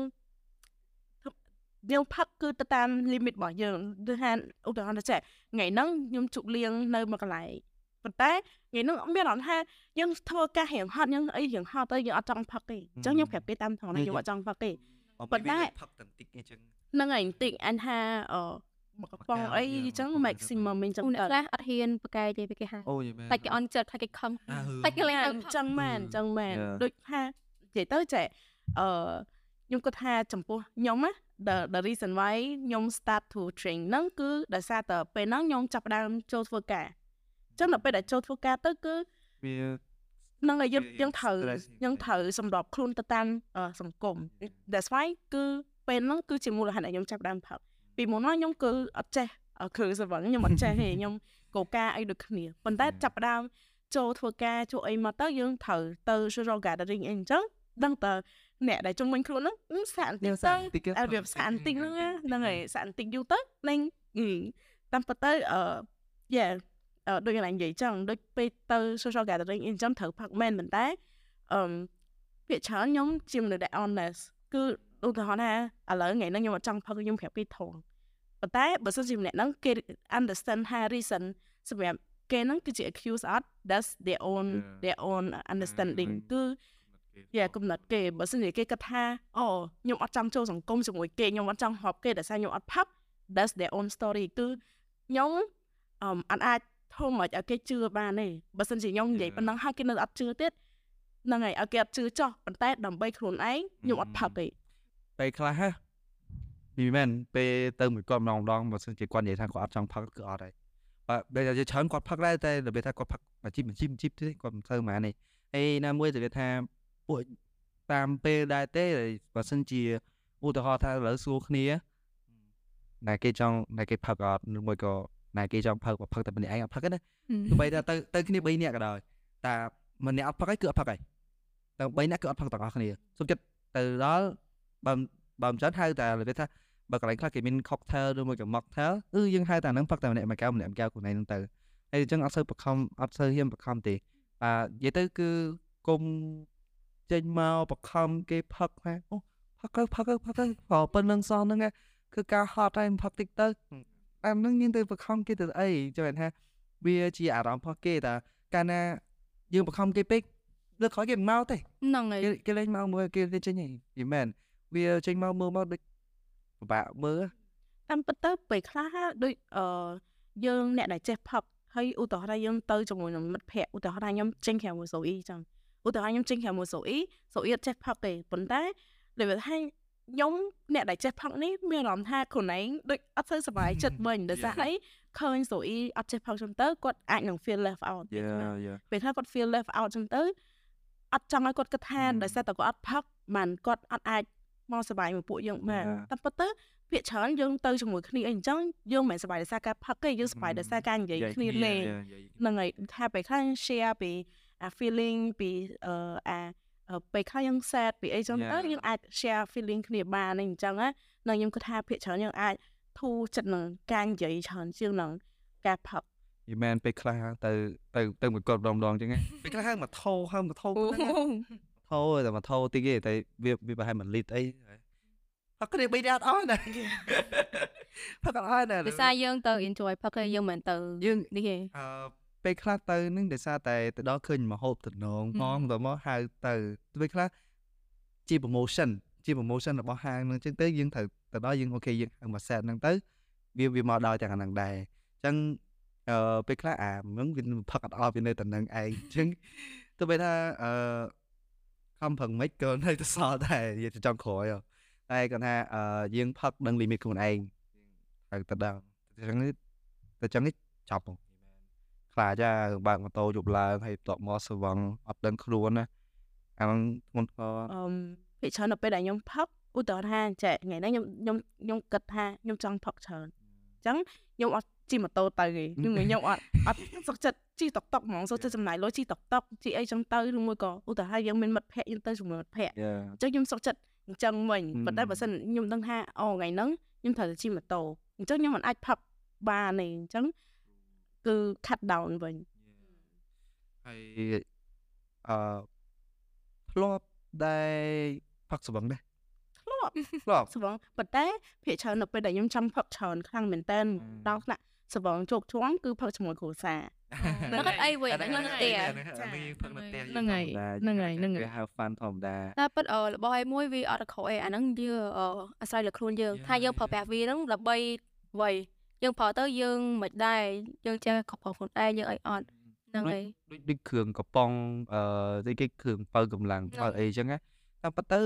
យើងផឹកគឺទៅតាម limit របស់យើងដូចថាឧទាហរណ៍ទៅចេះថ្ងៃហ្នឹងខ្ញុំជប់លៀងនៅមួយកន្លែងប៉ុន្តែថ្ងៃហ្នឹងអត់មានអត់ថាយើងធ្វើការរៀងហត់យើងអីរៀងហត់ទៅយើងអត់ចង់ផឹកទេអញ្ចឹងខ្ញុំប្រាប់គេតាមត្រង់ណាខ្ញុំអត់ចង់ផឹកទេប៉ុន្តែផឹកតែបន្តិចអញ្ចឹងហ្នឹងហើយបន្តិចអញថាអឺ មកកំប៉ុងអីអញ្ចឹងមកកៅ maximum អញ្ចឹងអូអ្នកទៅខ្លះអត់ហ៊ានប្រកែកទេពេលគេហាអូយមែនតែគេអន់ចិត្តថាគេខឹងអាហឺតែគេលែងអញ្ចឹងមែនអញ្ចឹងមែន Yeah. ដូចថានិយាយទៅចេះអឺខ្ញុំគាត់ថាចំពោះខ្ញុំណា the the reason why ខ្ញុំ start to train ហ្នឹងគឺដោយសារតែពេលហ្នឹងខ្ញុំចាប់ផ្ដើមចូលធ្វើការអញ្ចឹងដល់ពេលដែលចូលធ្វើការទៅគឺវាហ្នឹងហើយយើងវាយើងត្រូវ stress យើងត្រូវសម្របខ្លួនទៅតាមអឺសង្គម that's why គឺពេលហ្នឹងគឺជាមូលហេតុដែលខ្ញុំចាប់ផ្ដើមផឹក ពីមុនមកខ្ញុំគឺអត់ចេះអឺគ្រឿងសង្វឹងខ្ញុំអត់ចេះទេខ្ញុំកោការអីដូចគ្នាប៉ុន្តែចាប់ផ្ដើមចូលធ្វើការចូលអីមកទៅយើងត្រូវទៅ social gathering អីអញ្ចឹងដឹងតើអ្នកដែលជុំវិញខ្លួនហ្នឹងអឺសាក់បន្តិចទៅតិចគេអើវាសាក់បន្តិចហ្នឹងណាហ្នឹងហើយសាក់បន្តិចយូរទៅលេងអឺតាមពិតទៅអឺ yeah អឺដូចកន្លែងនិយាយចឹងដូចពេលទៅ social gathering អីចឹងត្រូវផឹកមែនប៉ុន្តែអឺពាក្យច្រើនខ្ញុំជាមនុស្សដែល honest គឺ ឧទាហរណ៍ថាឥឡូវថ្ងៃហ្នឹងខ្ញុំអត់ចង់ផឹកខ្ញុំប្រាប់គេធំប៉ុន្តែបើសិនជាម្នាក់ហ្នឹងគេ understand ថា reason សម្រាប់គេហ្នឹងគឺជា accuse អត់ that's their own Yeah. their own understanding គឺយ៉ាកំណត់គេបើសិនជាគេគិតថាអូខ្ញុំអត់ចង់ចូលសង្គមជាមួយគេខ្ញុំអត់ចង់ហប់គេដោយសារខ្ញុំអត់ផឹក that's their own story គឺខ្ញុំអមអត់អាចធំឲ្យគេជឿបានទេបើសិនជាខ្ញុំនិយាយ Yeah. ប៉ុណ្ណឹងហើយគេនៅអត់ជឿទៀតហ្នឹងហើយឲ្យគេអត់ជឿចោះប៉ុន្តែដើម្បីខ្លួនឯងខ្ញុំអត់ផឹកទេ ពេលខ្លះហ่ะពីមែនពេលទៅមួយគាត់ម្ដងម្ដងបើសិនជាគាត់និយាយថាគាត់អត់ចង់ផឹកគឺអត់ហើយបើបើជាច្រើនគាត់ផឹកដែរតែរបៀបថាគាត់ផឹកអាជីពអាជីពអាជីពទេគាត់មិនទៅហ្មងនេះហើយណាមួយរបៀបថាពួកតាមពេលដែរទេបើសិនជាឧទាហរណ៍ថាឥឡូវសួរគ្នាណែគេចង់ណែគេផឹកអត់ឬមួយក៏ណែគេចង់ផឹកបើផឹកតែម្នាក់ឯងអត់ផឹកទេណាទោះបីថាទៅទៅគ្នា3នាក់ក៏ដោយតែម្នាក់អត់ផឹកឯងគឺអត់ផឹកឯងតែ3នាក់គឺអត់ផឹកទាំងអស់គ្នាសុំចិត្តទៅដល់ បើបើមិនចឹងហៅតែរបៀបថាបើកន្លែងខ្លះគេមាន cocktail ឬមួយក៏ mocktail គឺយើងហៅតែហ្នឹងផឹកតែម្នាក់មួយកែវម្នាក់មួយកែវខ្លួនឯងហ្នឹងទៅហើយអញ្ចឹងអត់សូវបខំអត់សូវហ៊ានបខំទេបាទនិយាយទៅគឺគុំចេញមកបខំគេផឹកថាអូផឹកទៅផឹកទៅផឹកទៅព្រោះប៉ុណ្្នឹងសោះហ្នឹងឯងគឺការហត់ហើយផឹកតិចទៅតែហ្នឹងយើងទៅបខំគេទៅអីចាំថាវាជាអារម្មណ៍របស់គេតាកាលណាយើងបង្ខំគេពេកលើកក្រោយគេមិនមកទេហ្នឹងហើយគេគេលេងមកមើលគេលេងចេញហីវាមែន វាចេញមកមើលមកដូចពិបាកមើលតាមពិតទៅពេលខ្លះដូចអឺយើងអ្នកដែលចេះផឹកហើយឧទាហរណ៍ថាយើងទៅជាមួយនឹងមិត្តភ័ក្តិឧទាហរណ៍ថាខ្ញុំចេញក្រៅមួយសូអ៊ីចឹងឧទាហរណ៍ខ្ញុំចេញក្រៅមួយសូអ៊ីសូអ៊ីអត់ចេះផឹកទេប៉ុន្តែលើកថាខ្ញុំអ្នកដែលចេះផឹកនេះមានអារម្មណ៍ថាខ្លួនឯងដូចអត់ទៅសុបាយចិត្តវិញដោយសារអីឃើញសូអ៊ីអត់ចេះផឹកចឹងទៅគាត់អាចនឹង feel left out យ៉ាយ៉ាពេលខ្លះគាត់ feel left out ចឹងទៅអត់ចង់ឲ្យគាត់គិតថា Hmm. ដោយសារតែគាត់អត់ផឹកបានគាត់អត់អាច មកសុបាយមួយពួកយើងបាន Yeah. តែប៉ុន្តែភាគច្រើនយើងទៅជាមួយគ្នាអីអញ្ចឹងយើងមិនមែនសុបាយដោយសារការផឹកទេយើងសុបាយដោយសារការនិយាយគ្នាលេងហ្នឹងហើយថាពេលខ្លះ share ពីអា feeling ពីអឺអាអឺពេលខ្លះយើង sad ពីអីចឹងទៅ Yeah. យើងអាច share feeling គ្នាបានអីអញ្ចឹងណានៅខ្ញុំគិតថាភាគច្រើនយើងអាចធូរចិត្តនឹងការនិយាយច្រើនជាងនឹងការផឹកយីមែនពេលខ្លះទៅទៅទៅមួយគាត់ម្ដងម្ដងអញ្ចឹងហ៎ពេលខ្លះហៅមកថោហៅមកថោ ប៉ុណ្ណឹងហ៎ថោតែមកថោតិចទេតែវាវាប្រហែល1លីត្រអីផផឹកគ្នាបីនាក់អត់អស់ណាផឹកអត់អស់ណាដោយសារយើងទៅ enjoy ផឹកទេយើងមិនទៅយើងនេះទេអឺពេលខ្លះទៅនឹងដោយសារតែទៅដល់ឃើញមហូបតំណងផងទៅមកហៅទៅពេលខ្លះជា promotion ជា promotion របស់ហាងហ្នឹងអញ្ចឹងទៅយើងត្រូវទៅដល់យើងអូខេយើងហៅមក set ហ្នឹងទៅវាវាមកដល់ទាំងអាហ្នឹងដែរអញ្ចឹងអឺពេលខ្លះអាហ្នឹងវាផឹកអត់អស់វានៅតែនឹងឯងអញ្ចឹងទោះបីថាអឺ ខំប្រឹងមិនក៏នៅតែសល់ដែរនិយាយទៅចង់ក្រោយហ៎តែគាត់ថាអឺយើងផឹកដឹង limit ខ្លួនឯងត្រូវទៅដល់អញ្ចឹងទៅអញ្ចឹងចប់ហ្មងខ្លាចអាបើកម៉ូតូយប់ឡើងហើយបន្ទាប់មកស្វឹងអត់ដឹងខ្លួនណាអាហ្នឹងធ្ងន់ធ្ងរអឺភាគច្រើននៅពេលដែលខ្ញុំផឹកឧទាហរណ៍ថាចែកថ្ងៃហ្នឹងខ្ញុំខ្ញុំខ្ញុំគិតថាខ្ញុំចង់ផឹកច្រើនអញ្ចឹងខ្ញុំអត់ជិះម៉ូតូទៅទេខ្ញុំខ្ញុំអត់អត់សុខចិត្ត ជិះតុកតុកហ្មងសុខចិត្តចំណាយលុយជិះតុកតុកជិះអីចឹងទៅឬមួយក៏ឧទាហរណ៍យើងមានមិត្តភ័ក្តិយើងទៅជាមួយមិត្តភ័ក្តិយ៉ាអញ្ចឹងខ្ញុំសុខចិត្តអញ្ចឹងវិញហឹមប៉ុន្តែបើសិនខ្ញុំដឹងថាអូថ្ងៃហ្នឹងខ្ញុំត្រូវតែជិះម៉ូតូអញ្ចឹងខ្ញុំមិនអាចផឹកបានទេអញ្ចឹងគឺ cut down វិញហើយអឺធ្លាប់ដែរផឹកស្វឹងដែរធ្លាប់ធ្លាប់ស្វងប៉ុន្តែភាគច្រើននៅពេលដែលខ្ញុំចង់ផឹកច្រើនខ្លាំងមែនតើមដល់ថ្នាក់ស្វងជោគជ័ងគឺផឹកជាមួយគ្រួសារ នៅគាត់អីវិញនៅក្នុងផ្ទះអានេះយើងផឹកនៅផ្ទះហ្នឹងហើយហ្នឹងហើយហ្នឹងហើយវាហៅ fun ធម្មតាតែពិតអឺរបស់ឯមួយវាអត់ខុសអីអាហ្នឹងយើងអឺអាស្រ័យលើខ្លួនយើង Yeah. ថាយើងប្រើប្រាស់វាហ្នឹងដើម្បីអ្វីយើងប្រើទៅយើងមិនដែរយើងចេះគ្រប់គ្រងខ្លួនឯងយើងអីអត់ហ្នឹងហើយដូចដូចគ្រឿងកំប៉ុងអឺដូចគេគ្រឿងបើកម្លាំងហ្នឹងបើអីចឹងណាតាមពិតទៅ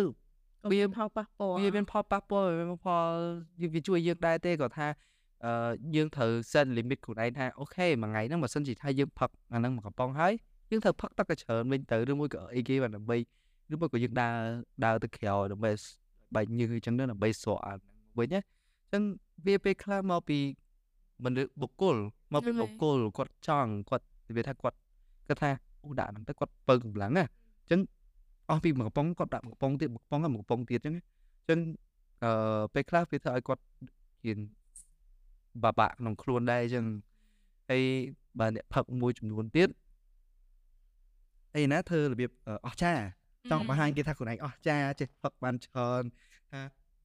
វាវាផលប៉ះពាល់វាមានផលប៉ះពាល់វាមានផលវាជួយយើងដែរទេគាត់ថា អឺយើងត្រូវ set limit ខ្លួនឯងថាអូខេមួយថ្ងៃហ្នឹងបើសិនជាថាយើងផឹកអាហ្នឹងមួយកំប៉ុងហើយយើងត្រូវផឹកទឹកឲ្យច្រើនវិញទៅឬមួយក៏អីគេបាទដើម្បីឬមួយក៏យើងដើរដើរទៅក្រៅដើម្បីបែកញើសអញ្ចឹងទៅដើម្បីស្រកអាហ្នឹងវិញណាអញ្ចឹងវាពេលខ្លះមកពីមនុស្សបុគ្គលមកពីហ្នឹងហើយបុគ្គលគាត់ចង់គាត់និយាយថាគាត់គាត់ថាអូដាក់ហ្នឹងទៅគាត់បើកម្លាំងណាអញ្ចឹងអស់ពីមួយកំប៉ុងគាត់ដាក់មួយកំប៉ុងទៀតមួយកំប៉ុងហើយមួយកំប៉ុងទៀតអញ្ចឹងណាអញ្ចឹងអឺពេលខ្លះវាធ្វើឲ្យគាត់ហ៊ាន បាក់បាក់ក្នុងខ្លួនដែរអញ្ចឹងហើយបើអ្នកផឹកមួយចំនួនទៀតអីណាធ្វើរបៀបអឺអស់ចាចង់បង្ហាញគេថាខ្លួនឯងអស់ចាចេះផឹកបានច្រើនថា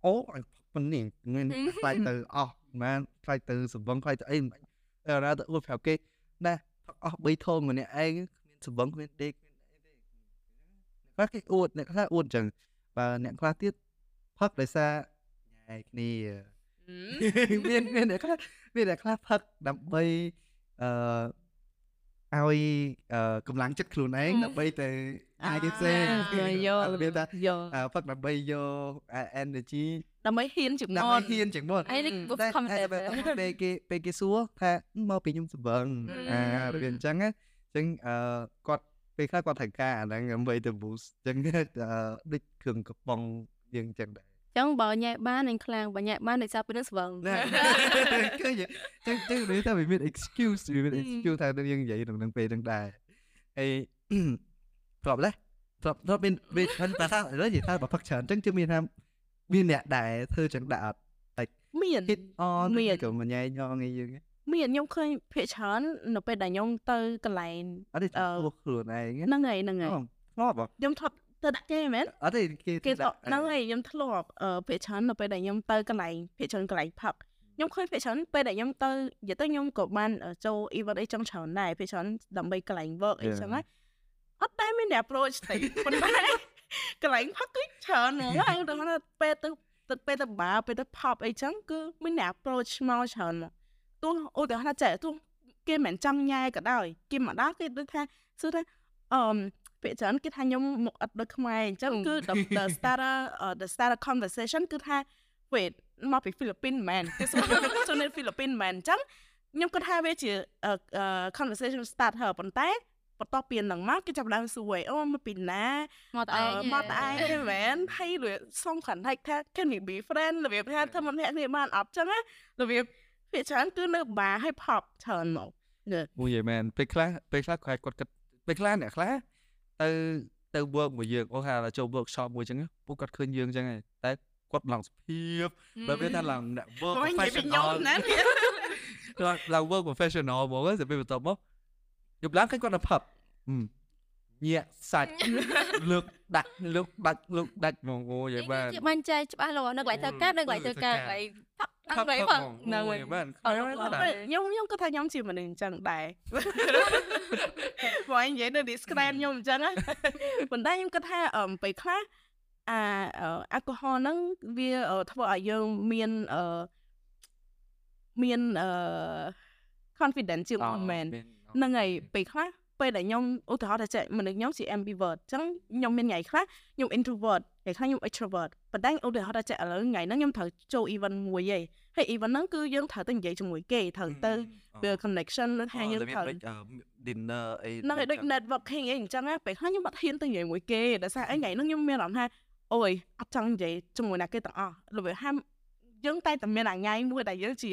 អូឲ្យផឹកប៉ុណ្នេះងាយខ្លាចទៅអស់មិនខ្លាចទៅសង្វឹងខ្លាចទៅអីមិនអីណាទៅអួតប្រាប់គេណាផឹកអស់3ធុងម្នាក់ឯងគ្មានសង្វឹងគ្មានដេកគ្មានអីទេអ្នកខ្លះគេអួតអ្នកខ្លះអួតអញ្ចឹងបើអ្នកខ្លះទៀតផឹកដោយសារញ៉ែគ្នា មានមានអ្នកខ្លះមានអ្នកខ្លះផឹកដើម្បីអឺឲ្យអឺកម្លាំងចិត្តខ្លួនឯងហឹមដើម្បីទៅអាចគេផ្សេងយកយករបៀបថាយកអឺផឹកដើម្បីយកអា energy ដើម្បីហ៊ានជាងដើម្បីមុនហ៊ានជាងមុនអីនេះតែខំតែតែពេលពេលគេពេលគេសួរថាមកពីខ្ញុំស្វឹងហឹមអារបៀបអញ្ចឹងណាអញ្ចឹងអឺគាត់ពេលខ្លះគាត់ត្រូវការអាហ្នឹងដើម្បីទៅ boost អញ្ចឹងអឺដូចគ្រឿងកំប៉ុងយើងអញ្ចឹងដែរ ចឹងបើញ៉ែបាននឹងខ្លាំងបើញ៉ែបានដោយសារពេលនឹងស្វឹងណាឃើញចឹងចឹងនិយាយថាវាមាន excuse វាមាន excuse ថាយើងនិយាយក្នុងនឹងពេលហ្នឹងដែរហើយប្រាប់លេះប្រាប់ប្រាប់មានវាថាថាឥឡូវនិយាយថាបើផឹកច្រើនចឹងជឿមានថាមានអ្នកដែរធ្វើចឹងដាក់អត់មាន hit on មានក៏មិនញ៉ៃញងអីយើងហ៎មានខ្ញុំឃើញភាគច្រើននៅពេលដែលខ្ញុំទៅកន្លែងអត់ទេអឺពោះខ្លួនឯងហ្នឹងហើយហ្នឹងហើយអូធ្លាប់ហ៎ខ្ញុំធ្លាប់ ទៅដាក់គេមែនអត់ទេគេគេដាក់ហ្នឹងហើយខ្ញុំធ្លាប់អឺភាគច្រើននៅពេលដែលខ្ញុំទៅកន្លែងភាគច្រើនកន្លែងផឹកខ្ញុំឃើញភាគច្រើនពេលដែលខ្ញុំទៅនិយាយទៅខ្ញុំក៏បានអឺចូល event អីចឹងច្រើនដែរភាគច្រើនដើម្បីកន្លែង work អីចឹងណាអត់តែមានអ្នក approach ទេប៉ុន្តែកន្លែងផឹកគឺច្រើនហ្មងហើយដល់ថាពេលទៅទៅពេលទៅបារពេលទៅ pop អីចឹងគឺមានអ្នក approach មកច្រើនមកទោះឧទាហរណ៍ថាចែទោះគេមិនចង់ញ៉ែក៏ដោយគេមកដល់គេដូចថាសួរថាអឺ ពាក្យច្រើនគេថាខ្ញុំមកអត់ដូចខ្មែរអញ្ចឹងគឺ the the starter uh, the starter conversation គឺថា wait មកពី Philippines មែនគេសួរសួរនៅ Philippines មែនអញ្ចឹងខ្ញុំគាត់ថាវាជា uh, uh, conversation starter ប៉ុន្តែបន្ទាប់ពីនឹងមកគេចាប់ផ្ដើមសួរអូមកពីណាមកតែអឺឯងមកតែឯងទេមែនហើយរបៀបសុំ contact ថា can we be friend របៀបថាធ្វើមិនធាក់គ្នាបានអត់អញ្ចឹងណារបៀបភាគច្រើនគឺនៅបារឲ្យ pop ច្រើនមកមួយយមែនពេលខ្លះពេលខ្លះគាត់គាត់គិតពេលខ្លះអ្នកខ្លះ ទៅទៅ work មួយយើងអូថាចូល workshop មួយចឹងពួកគាត់ឃើញយើងចឹងហើយតែគាត់ឡើងសុភាពបើវាថាឡើងអ្នក work មកនិយាយពីខ្ញុំ professional ណាគាត់ឡើង work professional ហ្មងទៅពេលបន្ទាប់មកយប់ឡើងឃើញគាត់ទៅផឹកញាក់សាច់លើកដាក់លើកដាច់លើកដាច់ហ្មងអូយបានជាបាញ់ចែកច្បាស់លាស់នៅកន្លែងធ្វើការនៅកន្លែងធ្វើការកន្លែងផឹក អត់ไรផឹកហ្នឹងហើយបានអអត់ត់អត់បានខ្ញុំខ្ញុំគាត់ថាខ្ញុំជាមនុស្សអញ្ចឹងដែរបើនិយាយនៅ discreet ខ្ញុំអញ្ចឹងណាប៉ុន្តែខ្ញុំគិតថាអឺពេលខ្លះអាអាល់កុហុលហ្នឹងវាអឺធ្វើឲ្យយើងមានអឺមានអឺ confidence ជាងមុនមែនហ្នឹងហើយពេលខ្លះពេលដែលខ្ញុំឧទាហរណ៍ថាចេះមនុស្សខ្ញុំជា ambivert អញ្ចឹងខ្ញុំមានថ្ងៃខ្លះខ្ញុំ introvert ថ្ងៃខ្លះខ្ញុំ extrovert ប៉ុន្តែឧទាហរណ៍ថាចេះឥឡូវថ្ងៃហ្នឹងខ្ញុំត្រូវចូល event មួយឯងហើយ event ហ្នឹងគឺយើងត្រូវទៅនិយាយជាមួយគេត្រូវទៅ build connection ឬថាយើងត្រូវ dinner អីហ្នឹងហើយដូច networking អីអញ្ចឹងណាពេលខ្លះខ្ញុំអត់ហ៊ានទៅនិយាយមួយគេដោយសារអីថ្ងៃហ្នឹងខ្ញុំមានអារម្មណ៍ថាអូយអត់ចង់និយាយជាមួយណាគេទាំងអស់របៀបហាមយើងតែតែមានអាថ្ងៃមួយដែលយើងជា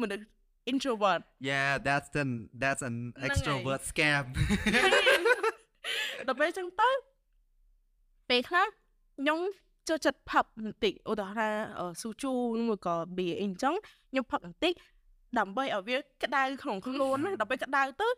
មនុស្ស introvert Yeah that's an that's an ហ្នឹងហើយ extrovert scam ដល់ពេលអញ្ចឹងទៅពេលខ្លះ ខ្ញុំចូលចិត្តផឹកបន្តិចឧទាហរណ៍ថាអឺស៊ូជូមួយក៏ប៊ីអីអញ្ចឹងខ្ញុំផឹកបន្តិចដើម្បីឲ្យវាក្តៅក្នុងខ្លួនណាដល់ពេលក្តៅទៅ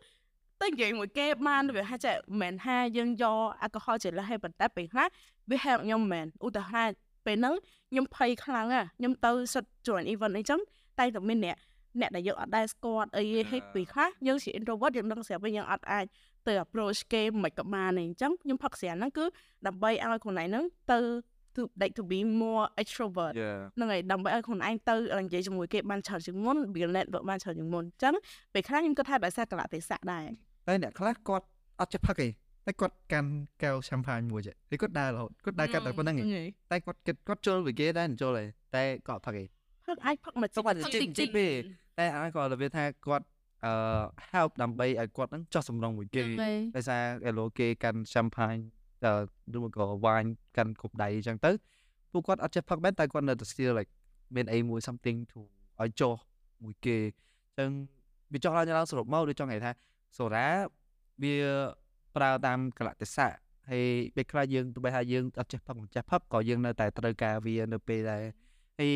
ទៅនិយាយមួយគេបានវាហាក់ចេះមិនមែនថាយើងយកអាល់កុហុលជាលើសហើយប៉ុន្តែពេលខ្លះវា help ខ្ញុំមែនឧទាហរណ៍ពេលហ្នឹងខ្ញុំភ័យខ្លាំងណាខ្ញុំទៅសិត join event អីចឹងតែតែមានអ្នកអ្នកដែលយើងអត់ដែលស្គាល់អីហើយពេលខ្លះយើងជា introvert យើងដឹងស្រាប់វិញយើងអត់អាច ទៅ approach គេមិនក៏បានទេអញ្ចឹងខ្ញុំផឹកស្រាហ្នឹងគឺដើម្បីឲ្យខ្លួនឯងហ្នឹងទៅ to like to be more extrovert Yeah ហ្នឹងហើយដើម្បីឲ្យខ្លួនឯងទៅនិយាយជាមួយគេបានច្រើនជាងមុន build network បានច្រើនជាងមុនអញ្ចឹងពេលខ្លះខ្ញុំគិតថាដោយសារកលៈទេសៈដែរតែអ្នកខ្លះគាត់អត់ចេះផឹកទេតែគាត់កាន់កែវឆាំផាញមួយចេះហើយគាត់ដើររហូតគាត់ដើរកាត់តែប៉ុណ្្នឹងឯងហើយតែគាត់គិតគាត់ជល់ពីគេដែរមិនជល់ទេតែគាត់អត់ផឹកទេផឹកអាចផឹកមួយទៅគាត់ជីបជីបទេតែអាចគាត់របៀបថាគាត់ អឺ help ដើម្បីឲ្យគាត់ហ្នឹងចោះសម្រងមួយគេហ្នឹងហើយដោយសារឯលោគេកាន់ឆាំផាញអឺឬមកក៏វ៉ាញកាន់គប់ដៃអញ្ចឹងទៅពួកគាត់អត់ចេះផឹកមែនតែគាត់នៅតែ still like មានអីមួយ something to ឲ្យចោះមួយគេអញ្ចឹងវាចោះឡើងឡើងសរុបមកដូចចង់និយាយថាសូរ៉ាវាប្រើតាមកលៈទេសៈហើយពេលខ្លះយើងទោះបីថាយើងអត់ចេះផឹកមិនចេះផឹកក៏យើងនៅតែត្រូវការវានៅពេលដែរហើយ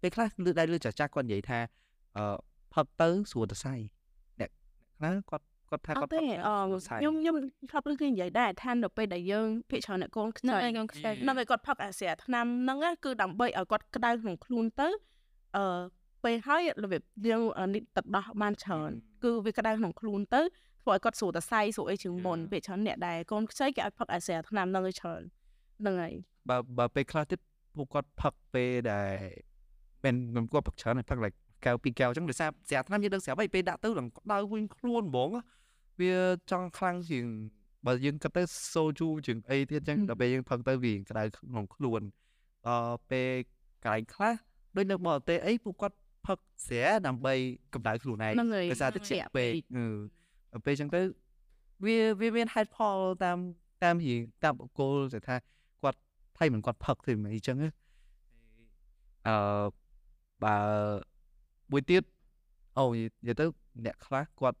ពេលខ្លះលើដែរលើចាស់ចាស់គាត់និយាយថាអឺ ផឹកទៅស្រួលទៅសៃអ្នកអ្នកខ្លះគាត់គាត់ថាអគាត់ត់ទេផឹកអស្រួលសៃខ្ញុំខ្ញុំធ្លាប់ឮគេនិយាយដែរថានៅពេលដែលយើងភិកច្រើនអ្នកកូនខ្ចហ្នឹងីហើយកូនខ្ចីហ្នឹងហើយគាត់ផឹកអាស្រាឆ្នាំហ្នឹងណាគឺដើម្បីឲ្យគាត់ក្តៅក្នុងខ្លួនទៅអឺពេលហើយរបៀបយើងអឺនេះទឹកដោះបានច្រើនគឺវាក្តៅក្នុងខ្លួនទៅធ្វើឲ្យគាត់ស្រួលតសៃស្រួលអីជាងមុនពេលច្រើនអ្នកដែលកូនខ្ចីគេឲ្យផឹកអាស្រាឆ្នាំហ្នឹងឲ្យច្រើនហ្នឹងហើយបើបើពេលខ្លះទៀតពួកគាត់ផឹកពេលដែលមិនមិនគាត់ផឹកច្រើនហើយផឹក like កែវពីរកែវអញ្ចឹងដោយសារស្រាប់ឆ្នាំយើងដឹងស្រាប់ហើយពេលដាក់ទៅឡើងក្តៅវិញខ្លួនហ្មងវាចង់ខ្លាំងជាងបើយើងគិតទៅសូជូជាងអីទៀតអញ្ចឹងដល់ពេលយើងផឹកទៅវាក្តៅក្នុងខ្លួនដល់ពេលកន្លែងខ្លះដូចនៅបរទេសអីពួកគាត់ផឹកស្រាដើម្បីកម្ដៅខ្លួនឯងហ្នឹងហើយដោយសារតែជាស្រាក់ពេកពេកអឺដល់ពេលអញ្ចឹងទៅវាវាមានហេតុផលតាមតាមរៀងតាមបុគ្គលទៅថាគាត់ថៃមិនគាត់ផឹកទេមិនអីចឹងណាអឺបើ មួយទៀតអូនិយាយទៅអ្នកខ្លះគាត់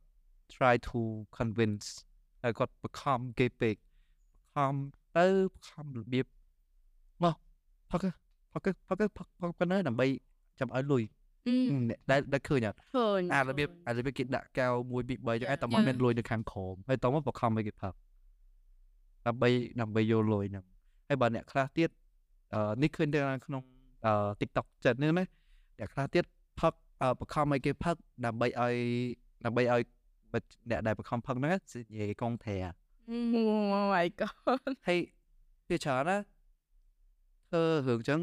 try to convince ហើយគាត់បង្ខំគេពេកបង្ខំទៅបង្ខំរបៀបមកផឹកទៅផឹកទៅផឹកទៅផឹកផឹកប៉ុណ្ណឹងដើម្បីចាំឲ្យលុយអឺអ្នកដែលដែលឃើញអត់ឃើញអារបៀបអារបៀបគេដាក់កែវ1 2 3ចឹងឯងតើមកចា៎មានលុយនៅខាងក្រោមហើយតើមកបខំឲ្យគេផឹកដើម្បីដើម្បីយកលុយហ្នឹងហើយបើអ្នកខ្លះទៀតអឺនេះឃើញនៅក្នុងអឺ TikTok ចិត្តនេះណាអ្នកខ្លះទៀតផឹក អឺបខំឲ្យគេផឹកដើម្បីឲ្យដើម្បីឲ្យបើអ្នកដែលបខំផឹកហ្នឹងនិយាយកងធែអូ my god ហើយវាច្រើនណាធ្វើរឿងចឹង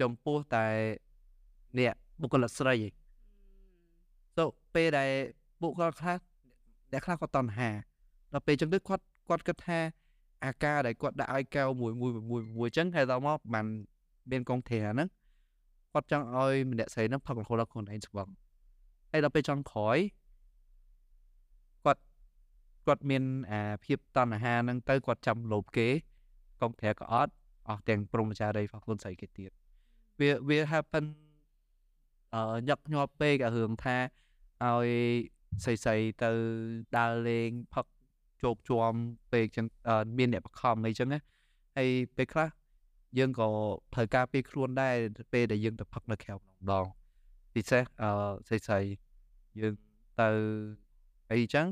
ចំពោះតែអ្នកបុគ្គលិកស្រីឯង so ពេលដែលបុគ្គលខ្លះអ្នកខ្លះគាត់តណ្ហាដល់ពេលចឹងទៅគាត់គាត់គិតថាអាការដែលគាត់ដាក់ឲ្យកែវមួយមួយមួយមួយចឹងហើយដល់មកបានមានកងធាហ្នឹង គាត់ចង់ឲ្យម្នាក់ស្រីហ្នឹងផឹករហូតដល់ខ្លួនឯងស្វឹងហើយដល់ពេលចង់ក្រោយគាត់គាត់មានអាភាពតណ្ហាហ្នឹងទៅគាត់ចាំលោភគេកងធាក៏អត់អស់ទាំងព្រមចារីរបស់ខ្លួនស្រីគេទៀតវាវា happen អឺញឹកញាប់ពេកអារឿងថាឲ្យស្រីស្រីទៅដើរលេងផឹកជោគជាំពេកចឹងអឺមានអ្នកបខំអីចឹងណាហើយពេលខ្លះ យើងក៏ត្រូវការពេលខ្លួនដែរពេលដែលយើងទៅផឹកនៅក្រៅម្ដងពិសេសអឺស្រីស្រីយើងទៅអីចឹង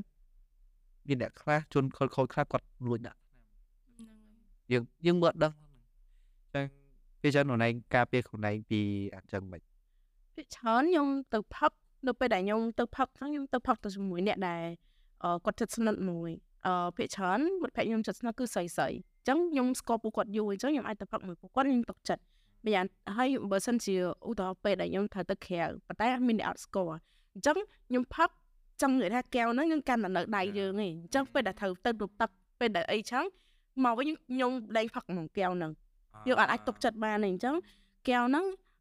មានអ្នកខ្លះជនខូចខូចខ្លះគាត់លួចដាក់យើងយើងមើលដឹងអញ្ចឹងពេលចឹងខ្លួនឯងការពារខ្លួនឯងពីអញ្ចឹងមិនភាគច្រើនខ្ញុំទៅផឹកនៅពេលដែលខ្ញុំទៅផឹកហ្នឹងខ្ញុំទៅផឹកទៅជាមួយអ្នកដែលអឺគាត់ចិត្តស្និទ្ធមួយអឺភាគច្រើនមិត្តភក្តិខ្ញុំចិត្តស្និទ្ធគឺស្រីស្រី អញ្ចឹងខ្ញុំស្គាល់ពួកគាត់យូរអញ្ចឹងខ្ញុំអាចទៅផឹកមួយពួកគាត់ខ្ញុំទុកចិត្តម្យ៉ាងហើយបើសិនជាឧទាហរណ៍ពេលដែលខ្ញុំត្រូវទៅក្រៅប៉ុន្តែមានអ្នកអត់ស្គាល់អញ្ចឹងខ្ញុំផឹកចង់និយាយថាកែវហ្នឹងយើងកាន់តែនៅដៃយើងឯងអញ្ចឹងពេលដែលត្រូវទៅទៅទឹកពេលដែលអីចឹងមកវិញខ្ញុំលែងផឹកក្នុងកែវហ្នឹងយើងអាចអាចទុកចិត្តបានទេអញ្ចឹងកែវហ្នឹងអឺ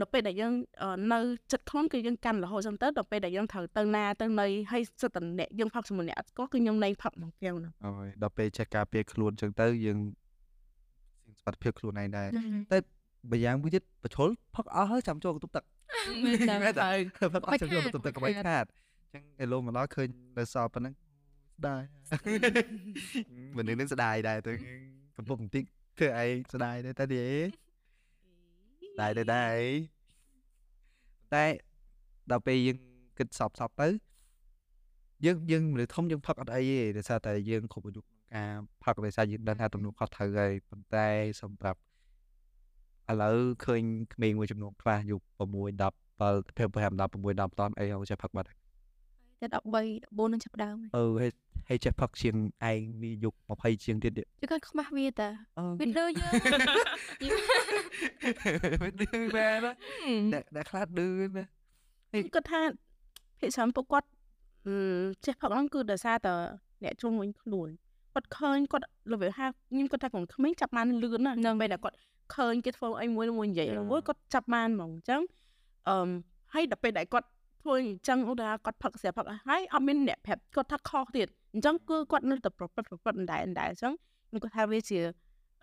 នៅពេលដែលយើងអឺនៅចិត្តខ្លួនគឺយើងកាន់រហូតចឹងទៅដល់ពេលដែលយើងត្រូវទៅណាទៅណីហើយសិតតអ្នកយើងផឹកជាមួយអ្នកអត់ស្គាល់គឺខ្ញុំលែងផឹកក្នុងកែវហ្នឹងអូយដល់ពេលចេះការពារខ្លួនអញ្ចឹងទៅយើងសុខភាពខ្លួនឯងដែរតែម្យ៉ាងមួយទៀតប្រឈុលផឹកអស់ហើយចាំចូលកន្ទប់ទឹកមែនមែនតើតើផឹកអស់ចាំចូលកន្ទប់ទឹកកុំឲ្យខាតអញ្ចឹងឯលោមកដល់ឃើញនៅសល់ប៉ុណ្ណឹងស្ដាយមនុស្សនឹងស្ដាយដែរទៅកំពុងបន្តិចធ្វើឯងស្ដាយដែរតែនិយាយស្ដាយដែរដែរតែដល់ពេលយើងគិតសពសពទៅយើងយើងមនុស្សធំយើងផឹកអត់អីទេដោយសារតែយើងគ្រប់អាយុក្នុងការផឹកដោយសារយើងដឹងថាទំនួលខុសត្រូវហើយប៉ុន្តែសម្រាប់ឥឡូវឃើញក្មេងមួយចំនួនខ្លះយុគ6 10 7 5 16 10តនអីហៅចេះផឹកបាត់ តែ13 14នឹងចាប់ផ្ដើមហើយអឺហើយហើយចេះផឹកជាងឯងមានយុគ20ជាងទៀតទៀតជឿគាត់ខ្មាស់វាតាអឺវាលឺយើងមិនឌឺមែនណាអ្នកអ្នកខ្លះឌឺណាគាត់ថាភាគច្រើនពួកគាត់អឺចេះផឹកហ្នឹងគឺដោយសារតែអ្នកជុំវិញខ្លួនគាត់ឃើញគាត់លវាថាខ្ញុំគាត់ថាកូនក្មេងចាប់បានលឿនណាស់នៅពេលដែលគាត់ឃើញគេធ្វើអីមួយមួយនិយាយអូយគាត់ចាប់បានហ្មងអញ្ចឹងអឺហើយដល់ពេលដែលគាត់ ធ្វើអញ្ចឹងឧទាហរណ៍គាត់ផឹកស្រាប់ផឹកហើយអត់មានអ្នកប្រាប់គាត់ថាខុសទៀតអញ្ចឹងគឺគាត់នៅតែប្រព្រឹត្តប្រព្រឹត្តអណ្ដែតអណ្ដែតអញ្ចឹងខ្ញុំគាត់ថាវាជា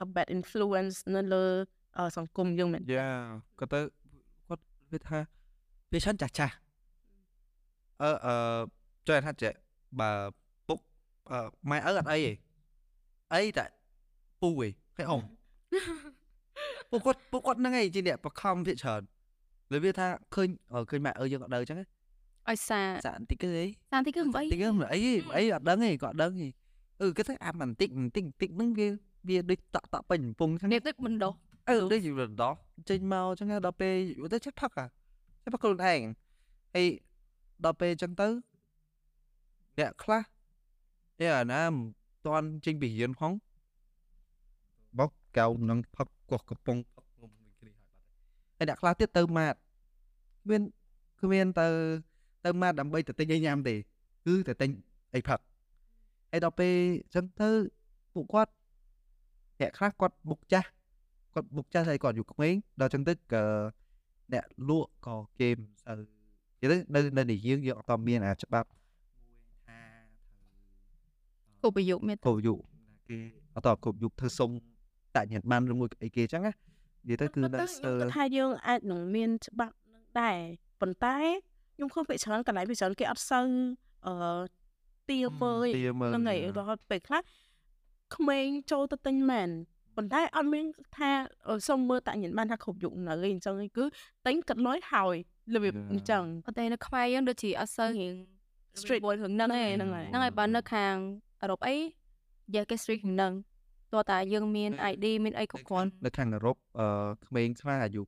a bad influence នៅលើអឺសង្គមយើងមែនយ៉ាគាត់ទៅគាត់វាថាវាឆាន់ចាស់ចាស់អឺអឺចុះថាចេះបើពុកអឺម៉ែឪអត់អីទេអីតែពូឯងហើយអ៊ំពួកគាត់ពួកគាត់ហ្នឹងឯងជាអ្នកបខំវាច្រើនលើវាថាឃើញអឺឃើញម៉ែឪយើងអត់ដើរអញ្ចឹង ឲ្យសាសាក់បន្តិចទេសានទីគឺមិនអីតិចហ្នឹងអីអីអត់ដឹងទេគាត់អត់ដឹងទេអឺគាត់ថាអាបន្តិចបន្តិចបន្តិចហ្នឹងវាវាដូចតក់តក់ពេញកំពុងចឹងនេះដូចមិនដោះអឺដូចជារដោះចេញមកចឹងហើយដល់ពេលយូរទៅចេះផឹកអាចេះផឹកខ្លួនឯងហើយដល់ពេលចឹងទៅអ្នកខ្លះតែអាណាមិនតាន់ចេញពីរៀនផងបោកកៅនឹងផឹកកោះកំប៉ុងផឹកងុំមួយគ្រីហើយបាត់ហើយអ្នកខ្លះទៀតទៅម៉ាតគ្មានគ្មានទៅ ទៅម៉ាតដើម្បីទៅទិញអីញ៉ាំទេគឺទៅទិញអីផឹកហើយដល់ពេលចឹងទៅពួកគាត់អ្នកខ្លះគាត់បុកចាស់គាត់បុកចាស់ហើយគាត់อยู่ក្មេងដល់ចឹងទៅក៏អ្នកលក់ក៏គេមិនសូវនិយាយទៅនៅនៅនេះយើងយើងអត់តមានអាច្បាប់មួយថាគូប្រយុទ្ធមានត្រូវគ្រប់យុគេអត់តគ្រប់យុធ្វើសុំតាក់ញាតបានឬមួយអីគេចឹងណានិយាយទៅគឺនៅខ្ញុំស្ទើរគាត់ថាយើងអាចនឹងមានច្បាប់នឹងដែរប៉ុន្តែ ខ្ញុំឃើញពេលច្រើនកន្លែងពេលច្រើនគេអត់សូវអឺទាមើលទាមើលហ្នឹងហើយឧទាហរណ៍ពេលខ្លះក្មេងចូលទៅទិញមែនប៉ុន្តែអត់មានថាអឺសុំមើលតាក់ញ៉ាំបានថាគ្រប់យុគនៅអីអញ្ចឹងឯងគឺទិញកាត់លុយហើយរបៀបអញ្ចឹងប៉ុន្តែនៅខ្មែរយើងដូចជាអត់សូវរៀង Strict មួយរឿងហ្នឹងឯងហ្នឹងហើយហ្នឹងហើយបើនៅខាងអឺរ៉ុបអីយកគេ strict រឿងហ្នឹងតោះតាយើងមាន ID មានអីគ្រប់គ្រាន់នៅខាងអឺរ៉ុបអឺក្មេងខ្លះអាយុ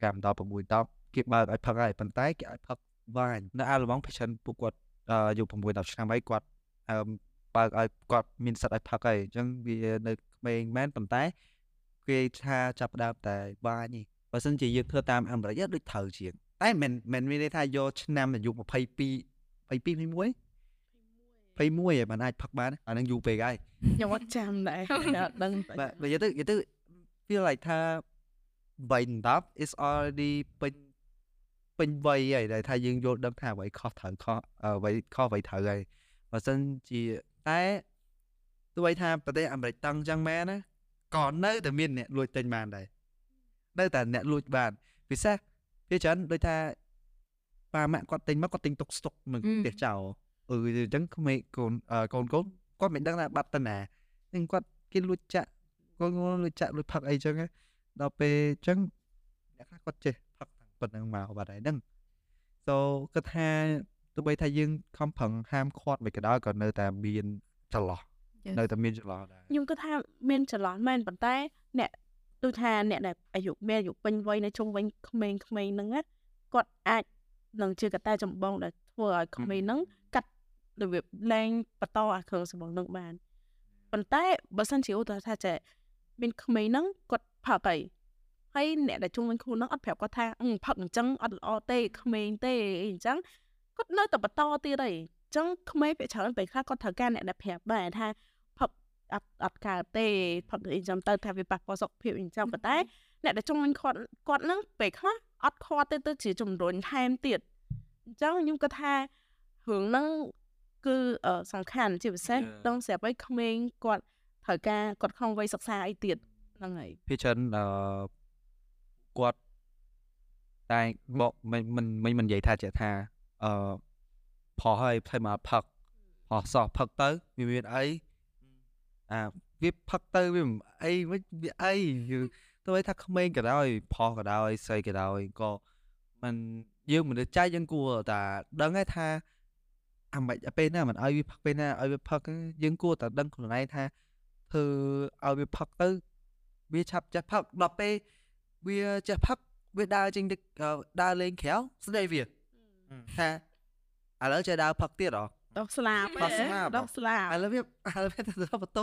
5ដល់6 10 គេបើកឲ្យផឹកហើយប៉ុន្តែគេឲ្យផឹកវ៉ាញនៅអាល្លឺម៉ង់ភាគច្រើនពួកគាត់អឺអាយុ6 10ឆ្នាំហើយគាត់អឺបើកឲ្យគាត់មានសិទ្ធឲ្យផឹកហើយអញ្ចឹងវានៅក្មេងមែនប៉ុន្តែគេថាចាប់ផ្ដើមតែវ៉ាញទេបើសិនជាយើងធ្វើតាមអាមេរិកដូចត្រូវជាងតែមិនមិនមានន័យថាយកឆ្នាំអាយុ22 22 21 21ឯងបានអាចផឹកបានអានឹងយូរពេកហើយខ្ញុំអត់ចាំដែរអត់ដឹងតែបាទនិយាយទៅនិយាយទៅ feel like ថា3 10 is already ពេញ ពេញវ័យហើយដែលថាយើងយល់ដឹងថាអ្វីខុសត្រូវខុសអ្វីខុសអ្វីត្រូវហើយបើសិនជាតែទោះបីថាប្រទេសអាមេរិកតឹងចឹងមែនណាក៏នៅតែមានអ្នកលួចទិញបានដែរនៅតែអ្នកលួចបានពិសេសវាច្រើនដូចថាប៉ាម៉ាក់គាត់ទិញមកគាត់ទិញទុកស្តុកនឹងផ្ទះចោលអឺអញ្ចឹងក្មេងកូនអឺកូនកូនគាត់មិនដឹងថាបាត់ទៅណានឹងគាត់គេលួចចាក់គាត់គាត់លួចចាក់លួចផឹកអីចឹងណាដល់ពេលចឹងអ្នកខ្លះគាត់ចេះផឹកតាំង ប៉ុណ្្នឹងមកបាត់ហើយហ្នឹង so គាត់ថាទោះបីថាយើងខំប្រឹងហាមឃាត់មិនក៏ដោយក៏នៅតែមានចន្លោះ Yes. នៅតែមានចន្លោះដែរខ្ញុំគិតថាមានចន្លោះមែនប៉ុន្តែអ្នកដូចថាអ្នកដែលអាយុមានអាយុពេញវ័យនៅជុំវិញក្មេងៗហ្នឹងណាគាត់អាចនឹងជាកត្តាចម្បងដែលធ្វើឲ្យក្មេងហ្នឹងកាត់របៀបលែងបន្តអាគ្រឿងសម្បងហ្នឹងបានប៉ុន្តែបើសិនជាឧទាហរណ៍ថាចេះមានក្មេងហ្នឹងគាត់ផឹកអី ហើយអ្នកដែលជុំវិញខ្លួនហ្នឹងអត់ប្រាប់គាត់ថាអឺផឹកអញ្ចឹងអត់ល្អទេក្មេងទេអីអញ្ចឹងគាត់នៅតែបន្តទៀតអីអញ្ចឹងក្មេងពេលច្រើនពេលខ្លះគាត់ត្រូវការអ្នកដែលប្រាប់ដែរថាផឹកអត់អត់កើតទេផឹកអីចាំទៅថាវាប៉ះពាល់សុខភាពអីចាំប៉ុន្តែអ្នកដែលចង់វិញគាត់គាត់នឹងពេលខ្លះអត់ខាត់ទេទៅជាជំរុញថែមទៀតអញ្ចឹងខ្ញុំគាត់ថារឿងហ្នឹងគឺអឺសំខាន់ជាពិសេស Yeah. ដល់ស្រាប់ឲ្យក្មេងគាត់ត្រូវការគាត់ក្នុងវ័យសិក្សាអីទៀតហ្នឹងហើយភាគច្រើនអឺ គាត់តែបកមិនមិនមិនមិននិយាយថាចេះថាអឺផុសហើយផ្លេមកផឹកផុសសោះផឹកទៅវាមានអីអាវាផឹកទៅវាមិនអីមិនវាអីយឺទោះបីថាក្មេងក៏ដោយផុសក៏ដោយស្អីក៏ដោយក៏มันយើងមនុស្សចាស់យើងគួរតែដឹងហើយថាអាមិនពេលណាមិនឲ្យវាផឹកពេលណាឲ្យវាផឹកហ្នឹងយើងគួរតែដឹងខ្លួនឯងថាធ្វើឲ្យវាផឹកទៅវាឆាប់ចេះផឹកដល់ពេល វាចេះផឹកវាដើរចេញទៅអឺដើរលេងក្រៅស្ដីវាថាឥឡូវចេះដើរផឹកទៀតហ៎ដោះស្លាបដោះស្លាបដោះស្លាបឥឡូវវាឥឡូវវាទៅបន្ទោ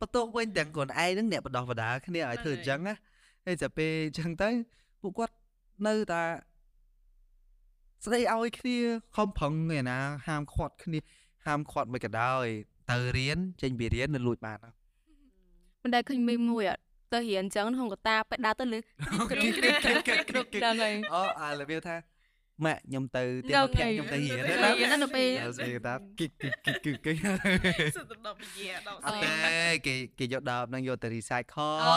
បន្ទោវិញទាំងខ្លួនឯងហ្នឹងអ្នកបដោះបដាគ្នាឲ្យធ្វើអញ្ចឹងណាហើយតែពេលអញ្ចឹងទៅពួកគាត់នៅតែស្ដីឲ្យគ្នាខំប្រឹងឯណាហាមឃាត់គ្នាហាមឃាត់មិនក៏ដោយទៅរៀនចេញពីរៀននៅលួចបានហ្នឹងមិនដែលឃើញមីមមួយអត់ ទៅរៀនអញ្ចឹងក្នុងកតាពេលដើរទៅលើដល់ហើយអូអារបៀបថាម៉ាក់ខ្ញុំទៅទៀដឹងនភ័ក្រហើយខ្ញុំទៅរៀនទៅណារៀនណាទៅពេលអត់ស្គាល់ថាគិកគិកគិកគិកគិកសិតដល់វិញ្ញាដោះអត់ទេគេគេយកដបហ្នឹងយកទៅ recycle អូ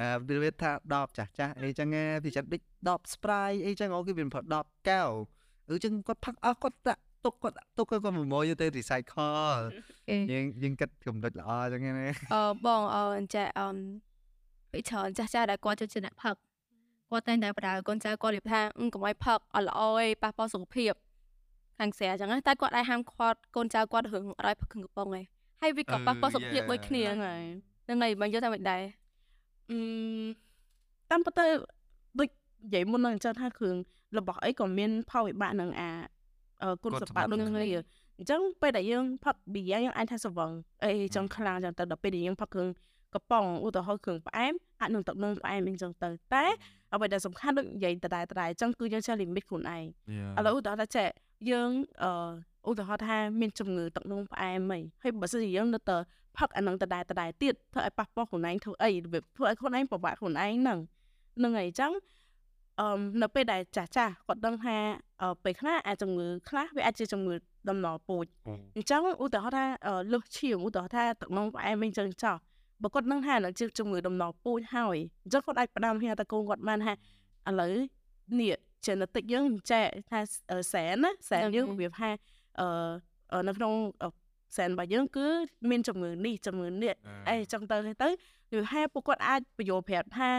អឺវាថាដបចាស់ចាស់អីចឹងណាពីចិត្តដូចដប spray អីចឹងអូគេវាផដបកែវអឺចឹងគាត់ផឹកអស់គាត់ដាក់ ទុកគាត់ដាក់ទុកគាត់មកមកយកទៅ recycle យើងយើងគិតចំណុចល្អចឹងណាអឺបងអឺអញ្ចឹងអឺពីច្រើនចាស់ចាស់ដែលគាត់ចូលចិត្តអ្នកផឹកគាត់តែងតែបដៅកូនចៅគាត់និយាយថាអឺកុំឲ្យផឹកអត់ល្អឯងប៉ះពាល់សុខភាពខាងស្រាអញ្ចឹងណាតែគាត់អាចហាមឃាត់កូនចៅគាត់រឿងអត់ឲ្យផឹកគ្រឿងកំប៉ុងឯងហើយវាក៏ប៉ះពាល់សុខភាពដូចគ្នាហ្នឹងហើយហ្នឹងហើយបងយល់ថាមិនដែរអឺតាមពិតទៅដូចនិយាយមុនហ្នឹងអញ្ចឹងថាគ្រឿងរបស់អីក៏មានផលវិបាកនឹងអាអឺ គុណសម្បត្តិដូចគ្នាអញ្ចឹងពេលដែលយើងផឹកប៊ីយ៉ាយើងអាចថាស្វឹងអីចឹងខ្លាំងចឹងទៅដល់ពេលដែលយើងផឹកគ្រឿងកំប៉ុងឧទាហរណ៍គ្រឿងផ្អែមអាចនឹងទឹកនឹងផ្អែមអីចឹងទៅតែអ្វីដែលសំខាន់ដូចនិយាយដដែលដដែលអញ្ចឹងគឺយើងចេះ limit ខ្លួនឯងឥឡូវឧទាហរណ៍ថាចេះយើងអឺឧទាហរណ៍ថាមានជំងឺទឹកនោមផ្អែមអីហើយបើសិនជាយើងនៅតែផឹកអានឹងដដែលដដែលទៀតធ្វើឲ្យប៉ះពាល់ខ្លួនឯងធ្វើអីរបៀបធ្វើឲ្យខ្លួនឯងពិបាកខ្លួនឯងហ្នឹងហ្នឹងហើយអញ្ចឹង អឺនៅពេលដែលចាស់ចាស់គាត់ដឹងថាអឺពេលខ្លះអាចជំងឺខ្លះវាអាចជាជំងឺដំណរពូជអញ្ចឹងឧទាហរណ៍ថាអឺលុះឈាមឧទាហរណ៍ថាទឹកនោមផ្អែមអីអញ្ចឹងចោះបើគាត់ដឹងថានឹងជាជំងឺដំណរពូជហើយអញ្ចឹងគាត់អាចផ្ដាំហៅតកូនគាត់បានថាឥឡូវនេះ genetic យើងចែកថាអឺសែនណាសែនយើងរបៀបថាអឺអឺនៅក្នុងអឺសែនរបស់យើងគឺមានជំងឺនេះជំងឺនេះអីចឹងទៅទៅគឺថាពួកគាត់អាចបញ្យល់ប្រាប់ថា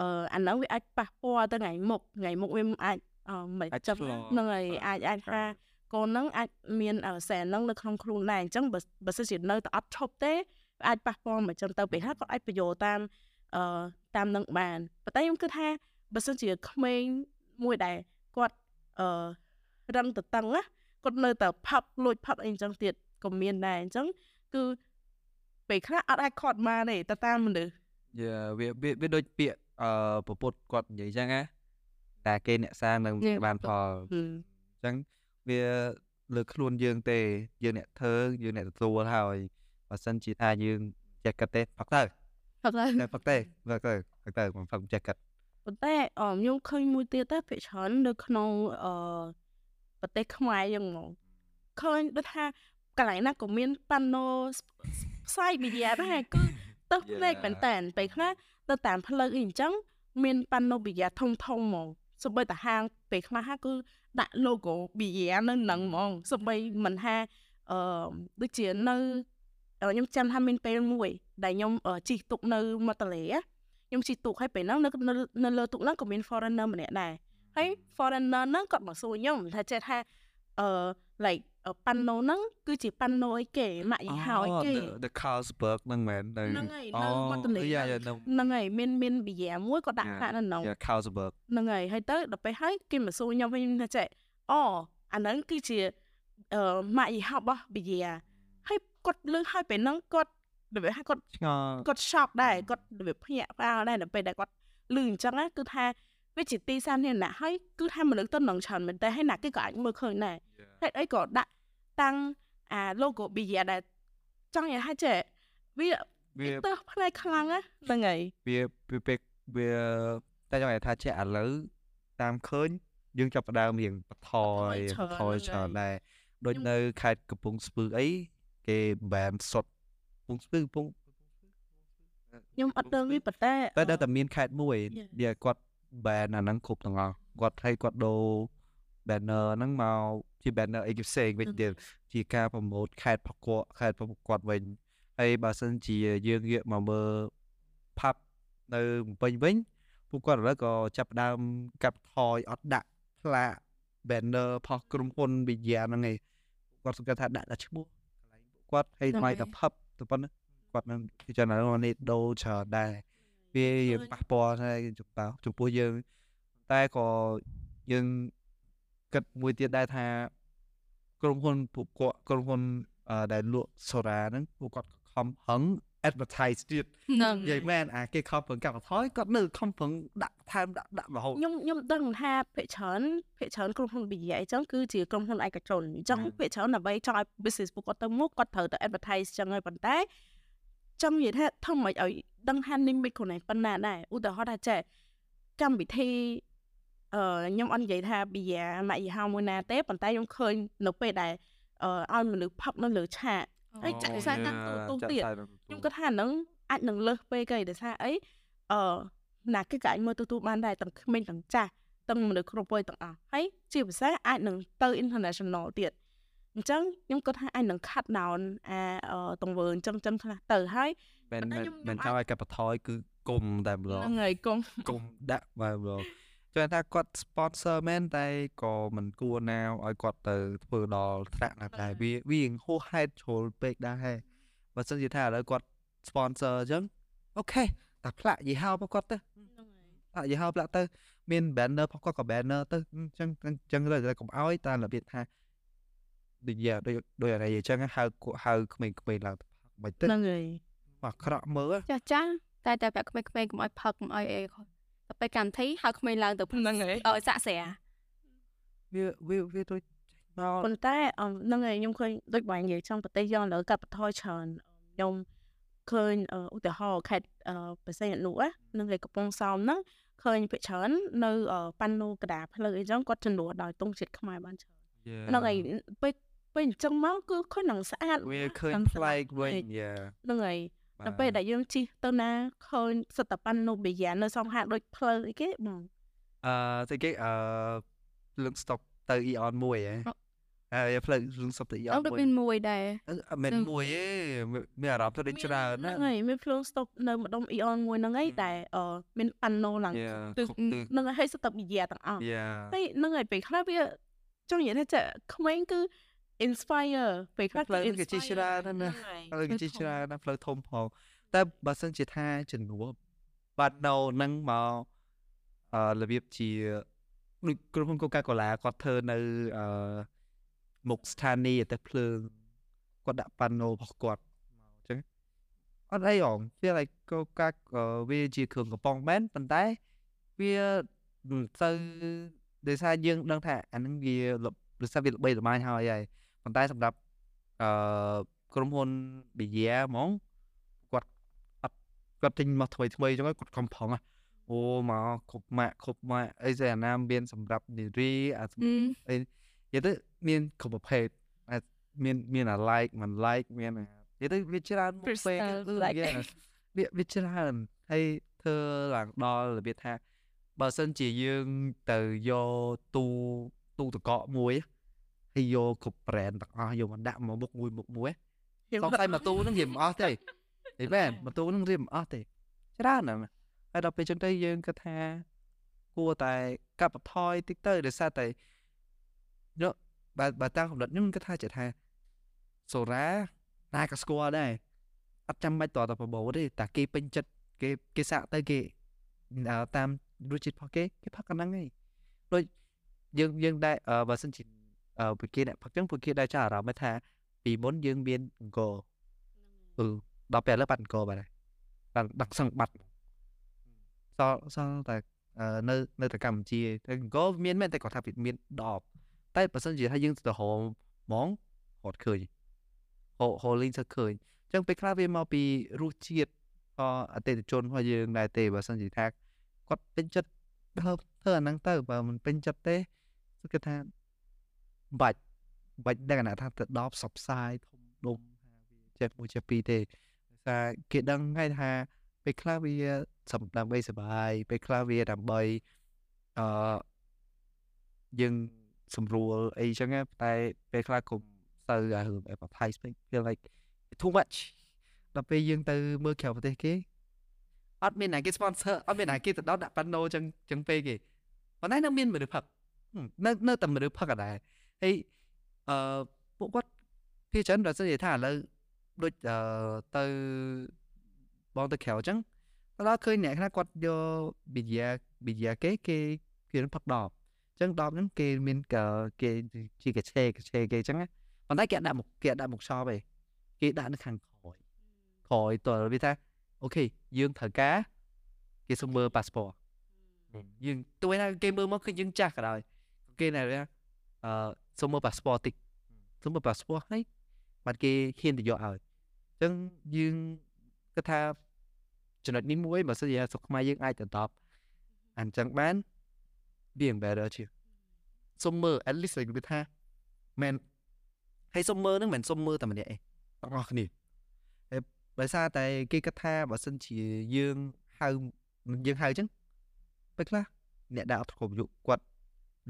អឺអាហ្នឹងវាអាចប៉ះពាល់ទៅថ្ងៃមុខថ្ងៃមុខវាអាចអឺមិនអាចចាំឆ្លងហ្នឹងហើយអាចអាចថាកូនហ្នឹងអាចមានអឺសែនហ្នឹងនៅក្នុងខ្លួនដែរអញ្ចឹងបើបើសិនជានៅតែអត់ឈប់ទេវាអាចប៉ះពាល់មកចឹងទៅពេលខ្លះគាត់អាចបញ្យល់តាមអឺតាមនឹងបានប៉ុន្តែខ្ញុំគិតថាបើសិនជាក្មេងមួយដែលគាត់អឺរឹងទៅតឹងណាគាត់នៅតែផឹកលួចផឹកអីចឹងទៀតក៏មានដែរអញ្ចឹងគឺពេលខ្លះអត់អាចខាត់បានទេទៅតាមមនុស្សយ៉ាវាវាវាដូចពាក្យអឺពពុតគាត់និយាយចឹងណាតែគេអ្នកសាងនឹងនេះបានផលហឹមអញ្ចឹងវាលើខ្លួនយើងទេយើងអ្នកធ្វើយើងអ្នកទទួលហើយបើសិនជាថាយើងចេះគិតទេផឹកទៅផឹកទៅតែផឹកទេផឹកទៅផឹកទៅមិនផឹកមិនចេះគិតប៉ុន្តែអមខ្ញុំឃើញមួយទៀតតែភាគច្រើននៅក្នុងអឺប្រទេសខ្មែរយើងហ្មងឃើញដូចថាកន្លែងណាក៏មានប៉ាណូផ្សាយមីឌាដែរគឺទៅផ្លេកមែនតើពេលខ្លះ ទៅតាមផ្លូវអីអញ្ចឹងមានប៉ាណូមីឌាធំធំហ្មងសូម្បីតែហាងពេលខ្លះគឺដាក់ logo មីឌានៅនឹងហ្មងសូម្បីមិនថាអឺដូចជានៅអឺខ្ញុំចាំថាមានពេលមួយ ដែលខ្ញុំអឺជិះទុកនៅមាត់ទន្លេណាខ្ញុំជិះទូកហើយពេលហ្នឹងនៅនៅនៅលើទូកហ្នឹងក៏មាន foreigner ម្នាក់ដែរហើយ foreigner ហ្នឹងគាត់មកសួរខ្ញុំថាចេះថាអឺ like ប៉ាណូហ្នឹងគឺជាប៉ាណូអីគេម៉ាក់យីហោអីគេ the the Carlsberg ហ្នឹងមែននៅហ្នឹងហើយនៅមាត់ទន្លេយ៉ាហ្នឹងយ៉ានៅហ្នឹងហើយមានមានប៊ីយ៉ាមួយក៏ដាក់ Yeah. ខ្លះនៅក្នុងយ៉ា Carlsberg ហ្នឹងហើយហើយទៅដល់ពេលហើយគេមកសួរខ្ញុំវិញថាចេះអូអាហ្នឹងគឺជាអឺម៉ាក់យីហោរបស់ប៊ីយ៉ាហើយគាត់លើកហើយពេលហ្នឹងគាត់របៀបថាគាត់ឆ្ងល់គាត់ shock ដែរគាត់របៀបភ្ញាក់ផ្អើលដែរដល់ពេលដែលគាត់ឮអញ្ចឹងណាគឺថា វាជាទីសាធារណៈហើយគឺថាមនុស្សទៅនឹងច្រើនមែនតើហើយណាគេក៏អាចមើលឃើញដែរហេតុអីក៏ដាក់តាំងអា logo Bia ដែរចង់និយាយថាចេះវាវាទៅផ្នែកខ្លាំងណាហ្នឹងហើយវាវាពេលវាតែចង់និយាយថាចេះឥឡូវតាមឃើញយើងចាប់ផ្ដើមរៀងបថយបថយច្រើនដែរដូចនៅខេត្តកំពង់ស្ពឺអីគេ ban សុតកំពង់ស្ពឺកំពង់ខ្ញុំអត់ដឹងវាប៉ុន្តែតែដល់តែមានខេត្តមួយ Yeah. វាគាត់ ban អាហ្នឹងគ្រប់ទាំងអស់គាត់ឲ្យគាត់ដូរ banner ហ្នឹងមកជា banner អីគេផ្សេងវិញទៀតជាការប្រម៉ូទខេត្តប្រកបខេត្តប្រកបវិញហើយបើសិនជាយើងងាកមកមើលផាប់នៅភ្នំពេញវិញពួកគាត់ឥឡូវក៏ចាប់ផ្ដើមកាប់ថយអត់ដាក់ផ្លាក banner ផុសក្រុមហ៊ុនវិញ្ញាហ្នឹងឯងគាត់សង្កេតថាដាក់តែឈ្មោះកន្លែងពួកគាត់ហើយថ្លៃតែផឹបទៅប៉ុណ្ណាគាត់នឹងពិចារណានេះដូរច្រើនដែរ វាយើងប៉ះពាល់ហើយចំពោះចំពោះយើងតែក៏យើងគិតមួយទៀតដែរថាក្រុមហ៊ុនពួកគាត់ក្រុមហ៊ុនអឺដែលលក់សូរ៉ាហ្នឹងពួកគាត់ក៏ខំហឹង advertise ទៀតហ្នឹងនិយាយមែនអាគេខំប្រឹងកាប់បន្ថយគាត់នៅខំប្រឹងដាក់ថែមដាក់ដាក់រហូតខ្ញុំខ្ញុំដឹងថាភាគច្រើនភាគច្រើនក្រុមហ៊ុន Bia អញ្ចឹងគឺជាក្រុមហ៊ុនឯកជនអញ្ចឹង Mm. ភាគច្រើនដើម្បីចង់ឲ្យ business ពួកគាត់ទៅមុខគាត់ត្រូវទៅ advertise អញ្ចឹងហើយប៉ុន្តែចង់និយាយថាធ្វើមិនឲ្យ ដឹងថា limit ខ្លួនឯងប៉ុណ្ណាដែរឧទាហរណ៍ថាចេះកម្មវិធីអឺខ្ញុំអត់និយាយថា Bia ម៉ាក់យីហោមួយណាទេប៉ុន្តែខ្ញុំឃើញនៅពេលដែលអឺឲ្យមនុស្សផឹកនៅលើឆាកហើយចាក់ផ្សាយតាមទូរទស្សន៍ទៀតខ្ញុំគិតថាអាហ្នឹងអាចនឹងលើសពេកហើយដោយសារអីអឺណាគេក៏អាចមើលទូទូបានដែរទាំងក្មេងទាំងចាស់ទាំងមនុស្សគ្រប់វ័យទាំងអស់ហើយជាភាសាអាចនឹងទៅ international ទៀតអញ្ចឹងខ្ញុំគិតថាអាចនឹង cut down អាអឺទង្វើអញ្ចឹងអញ្ចឹងខ្លះទៅហើយ មែនប៉ុន្តែមែនខ្ញុំមែនខ្ញុំចង់ឲ្យកាប់បន្ថយគឺគុំតែម្ដងហ្នឹងហើយកុំគុំដាក់បាទម្ដងចង់ថាគាត់ sponsor មែនតែក៏មិនគួរណាឲ្យគាត់ទៅធ្វើដល់ថ្នាក់ណាដែរវាវារៀងហួសហេតុជ្រុលពេកដែរហេបើសិនជាថាឥឡូវគាត់ sponsor អញ្ចឹងអូខេតែផ្លាក់យីហោរបស់គាត់ទៅផ្លាក់យីហោផ្លាក់ទៅមាន banner របស់គាត់ក៏ banner ទៅអញ្ចឹងអញ្ចឹងទៅតែកុំឲ្យតាមរបៀបថាដូចយ៉ាដូចដូចអីអញ្ចឹងហៅគាត់ហៅក្មេងៗឡើងទៅផឹកមិនទៅហ្នឹងហើយ អាក្រក់មើលចាស់ចាស់តែតែប្រាក់ក្មេងៗកុំឲ្យផឹកកុំឲ្យអីខុសទៅពេលកម្មវិធីហៅក្មេងឡើងទៅហ្នឹងហើយអឺសាក់ស្រាវាវាវាដូចមកប៉ុន្តែអឺហ្នឹងហើយខ្ញុំឃើញដូចបងនិយាយ trong ប្រទេសយើងឥឡូវកាត់បន្ថយច្រើនខ្ញុំឃើញអឺឧទាហរណ៍ខេត្តអឺបរសៃអនុណានឹងឯកំពង់សោមហ្នឹងឃើញភាគច្រើននៅអឺប៉ាណូកដាផ្លូវអីចឹងគាត់ជំនួសដោយទង់ជាតិខ្មែរបានច្រើនហ្នឹងហើយពេលពេលអញ្ចឹងមកគឺឃើញនឹងស្អាតវាឃើញតាមប្លែកវិញស្អាតយ៉ាហ្នឹងហើយ ដល់ពេលដែលយើងជិះទៅណាឃើញសិតតែប៉ាណូប៊ីយ៉ានៅសងហាក់ដូចផ្លូវអីគេបងអឺស្អីគេអឺលឹង stop ទៅ Eon មួយហ៎ហើយផ្លូវលឹង stop ទៅអ Eon ត់ដូចមួយមានមួយដែរអឺអត់មែននឹងមួយទេមានមានអារម្មណ៍ទៅដូចច្រើនណាហ្នឹងហើយមានភ្លើងស្តុបនៅម្ដុំអ៊ីអនមួយហ្នឹងឯងតែអឺមានប៉ាណូឡើងយ៉ាទិសគ្រប់ទិសហ្នឹងហើយសិតតែប៊ីយ៉ាទាំងអស់យ៉ាហើយហ្នឹងហើយពេលខ្លះវាចង់និយាយថាចាក្មេងគឺ inspire ពេលខ្លះផ្លូវហ្នឹងគេជិះច្រើនណាស់ណាហ្នឹងហើយផ្លូវគេជិះច្រើនណាស់ផ្លូវធំផងតែបើសិនជាថាជំនួសបាត់ណូហ្នឹងមកអឺរបៀបជាដូចក្រុមហ៊ុន Coca-Cola គាត់ធ្វើនៅអឺមុខស្ថានីយ៍តែភ្លើងគាត់ដាក់ប៉ាណូរបស់គាត់មកអញ្ចឹងអត់អីហង feel like Coca អឺវាជាគ្រឿងកំប៉ុងមែនប៉ុន្តែវាមិនទៅដោយសារយើងដឹងថាអាហ្នឹងវាលបដោយសារវាល្បីល្បាញហើយហើយ ប៉ុន្តែសម្រាប់អឺក្រុមហ៊ុន Bia ហ្មងគាត់អត់គាត់ទិញមកថ្មីថ្មីអញ្ចឹងគាត់ខំប្រឹងហ៎អូមកគ្រប់ម៉ាក់គ្រប់ម៉ាក់អីស្អីអាណាមានសម្រាប់នារីអាសម្ហឹមនិយាយទៅមានគ្រប់ប្រភេទអាចមានមានអា like មិន like មានអានិយាយទៅវាច្រើនមុខពេក Crystal គឺ like វាវាវាច្រើនហើយធ្វើឡើងដល់របៀបថាបើសិនជាយើងទៅយកទូទូតកកមួយ ហើយយកគ្រប់ brand ទាំងអស់យកមកដាក់មកមុខមួយមុខមួយសង្ស័យមកទូហ្នឹងរៀបមិនអស់ទេហីមែនមកទូហ្នឹងរៀបមិនអស់ទេច្រើនណាស់ហើយដល់ពេលចឹងទៅយើងគិតថាគួរតែកាត់បន្ថយតិចទៅដោយសារតែយកបើបើតាមកំណត់ខ្ញុំគិតថាចេះថាសូរ៉ាណាក៏ស្គាល់ដែរអត់ចាំបាច់តតបបោទេតែគេពេញចិត្តគេគេសាក់ទៅគេអឺតាមរសជាតិរបស់គេគេផឹកកណ្ដឹងឯងដូចយើងយើងដែរអឺបើសិនជាអឺ ពួកគេអ្នកផឹកចឹងពួកគេដែរចាស់អារម្មណ៍ថាពីមុនយើងមានអង្គរអឺដល់ពេលឥឡូវបាត់អង្គរបាត់ហើយបាត់ដឹកសឹងបាត់សល់សល់តែអឺនៅនៅតែកម្ពុជាតែអង្គរមានមែនតែគាត់ថាវាមាន10តែបើសិនជាថាយើងទៅរហមហ្មងហត់ឃើញហោហោលីងសឹកឃើញអញ្ចឹងពេលខ្លះវាមកពីរសជាតិក៏អតិថិជនរបស់យើងដែរទេបើសិនជាថាគាត់ពេញចិត្តធ្វើធ្វើអាហ្នឹងទៅបើមិនពេញចិត្តទេគឺថា បាច់បាច់ដឹងអាណាថាទៅដល់ផ្សព្វផ្សាយធំដុំថាវាចេះមួយចេះពីរទេដោយសារគេដឹងហើយថាពេលខ្លះវាសំដើម្បីសុបាយពេលខ្លះវាដើម្បីអឺយើងស្រួលអីចឹងណាតែពេលខ្លះកុំទៅអារឿង advertise ពេក feel like too much ដល់ពេលយើងទៅមើលក្រៅប្រទេសគេអត់មានណាគេ sponsor អត់មានណាគេទៅដល់ដាក់ប៉ាណូចឹងចឹងពេកគេប៉ុន្តែនៅមានមនុស្សផឹកនៅនៅតែមនុស្សផឹកអដែរ ហើយអឺពួកគាត់ភាគច្រើនបើសិនជាថាឥឡូវដូចអឺទៅបងទៅក្រៅចឹងទៅដល់ឃើញអ្នកខ្លះគាត់យកប៊ីយ៉ាប៊ីយ៉ាគេគេគេផឹកដបចឹងដបហ្នឹងគេមានគេជាកឆេកឆេគេចឹងប៉ុន្តែគេដាក់មុខគេដាក់មុខខ្ចប់ឯងគេដាក់នៅខាងក្រោយក្រោយតើវាថាអូខេយើងត្រូវការគេសុំមើល passport យើងទោះណាគេមើលមកឃើញយើងចាស់ក៏ដោយគេណែអឺ សុំមើល passport តិចសុំមើល passport ហើយបាត់គេហ៊ានទៅយកឲ្យអញ្ចឹងយើងគិតថាចំណុចនេះមួយបើសិនជាស្រុកខ្មែរយើងអាចទៅដល់អញ្ចឹងបានវា better ជាសុំមើល at least គេថាមិនហើយសុំមើលហ្នឹងមិនសុំមើលតែម្នាក់ឯងទាំងអស់គ្នាហើយដោយសារតែគេគិតថាបើសិនជាយើងហៅយើងហៅអញ្ចឹងពេលខ្លះអ្នកដែលអត់គ្រប់អាយុគាត់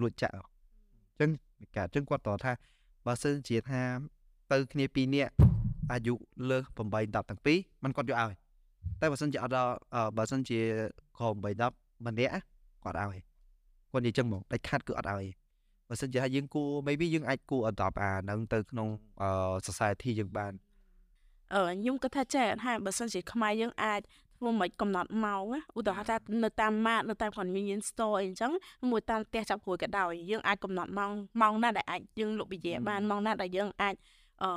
លួចចាក់អញ្ចឹងកាអញ្ចឹងគាត់តថាបើសិនជាថាទៅគ្នាពីរនាក់អាយុលើស8 10ទាំងពីរมันគាត់យកឲ្យតែបើសិនជាអត់ដល់បើសិនជាក្រោម8 10ម្នាក់គាត់ឲ្យគាត់និយាយអញ្ចឹងហ្មងដាច់ខាត់គឺអត់ឲ្យបើសិនជាយើងគួរ maybe យើងអាចគួរ adopt អាហ្នឹងទៅក្នុង society យើងបានអឺខ្ញុំគាត់ថាចេះថាបើសិនជាខ្មែរយើងអាច ធ្វើមិនកំណត់ម៉ោងឧទាហរណ៍ថានៅតាមម៉ាកនៅតាម convenience store អីចឹងមួយតាមផ្ទះចាប់ព្រួយក៏ដោយយើងអាចកំណត់ម៉ោងម៉ោងណាដែលអាចយើងលក់វិជាបានម៉ោងណាដែលយើងអាចអឺ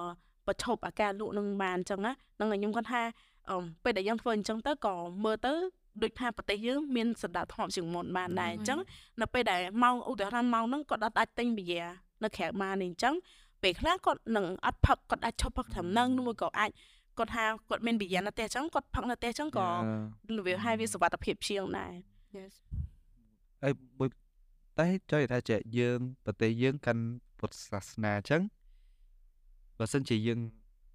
ប្រឈប់អាការលក់នឹងបានអញ្ចឹងណានឹងខ្ញុំគាត់ថាអឺពេលដែលយើងធ្វើអញ្ចឹងទៅក៏មើលទៅដូចថាប្រទេសយើងមានសណ្ដាប់ធ្នាប់ជាងមុនបានដែរអញ្ចឹងនៅពេលដែលម៉ោងឧទាហរណ៍ម៉ោងហ្នឹងគាត់អត់អាចទិញបៀនៅក្រៅបានអញ្ចឹងពេលខ្លះគាត់នឹងអត់ផឹកគាត់អាចឈប់ផឹកត្រឹមហ្នឹងមួយក៏អាច គាត់ថាគាត់មានបរិញ្ញានៅផ្ទះអញ្ចឹងគាត់ផឹកនៅផ្ទះអញ្ចឹងក៏វាហើយវាសុវត្ថិភាពជាងដែរ Yes ហើយមួយតែចង់ថាចេះយើងប្រទេសយើងកាន់ពុទ្ធសាសនាអញ្ចឹងបើសិនជាយើង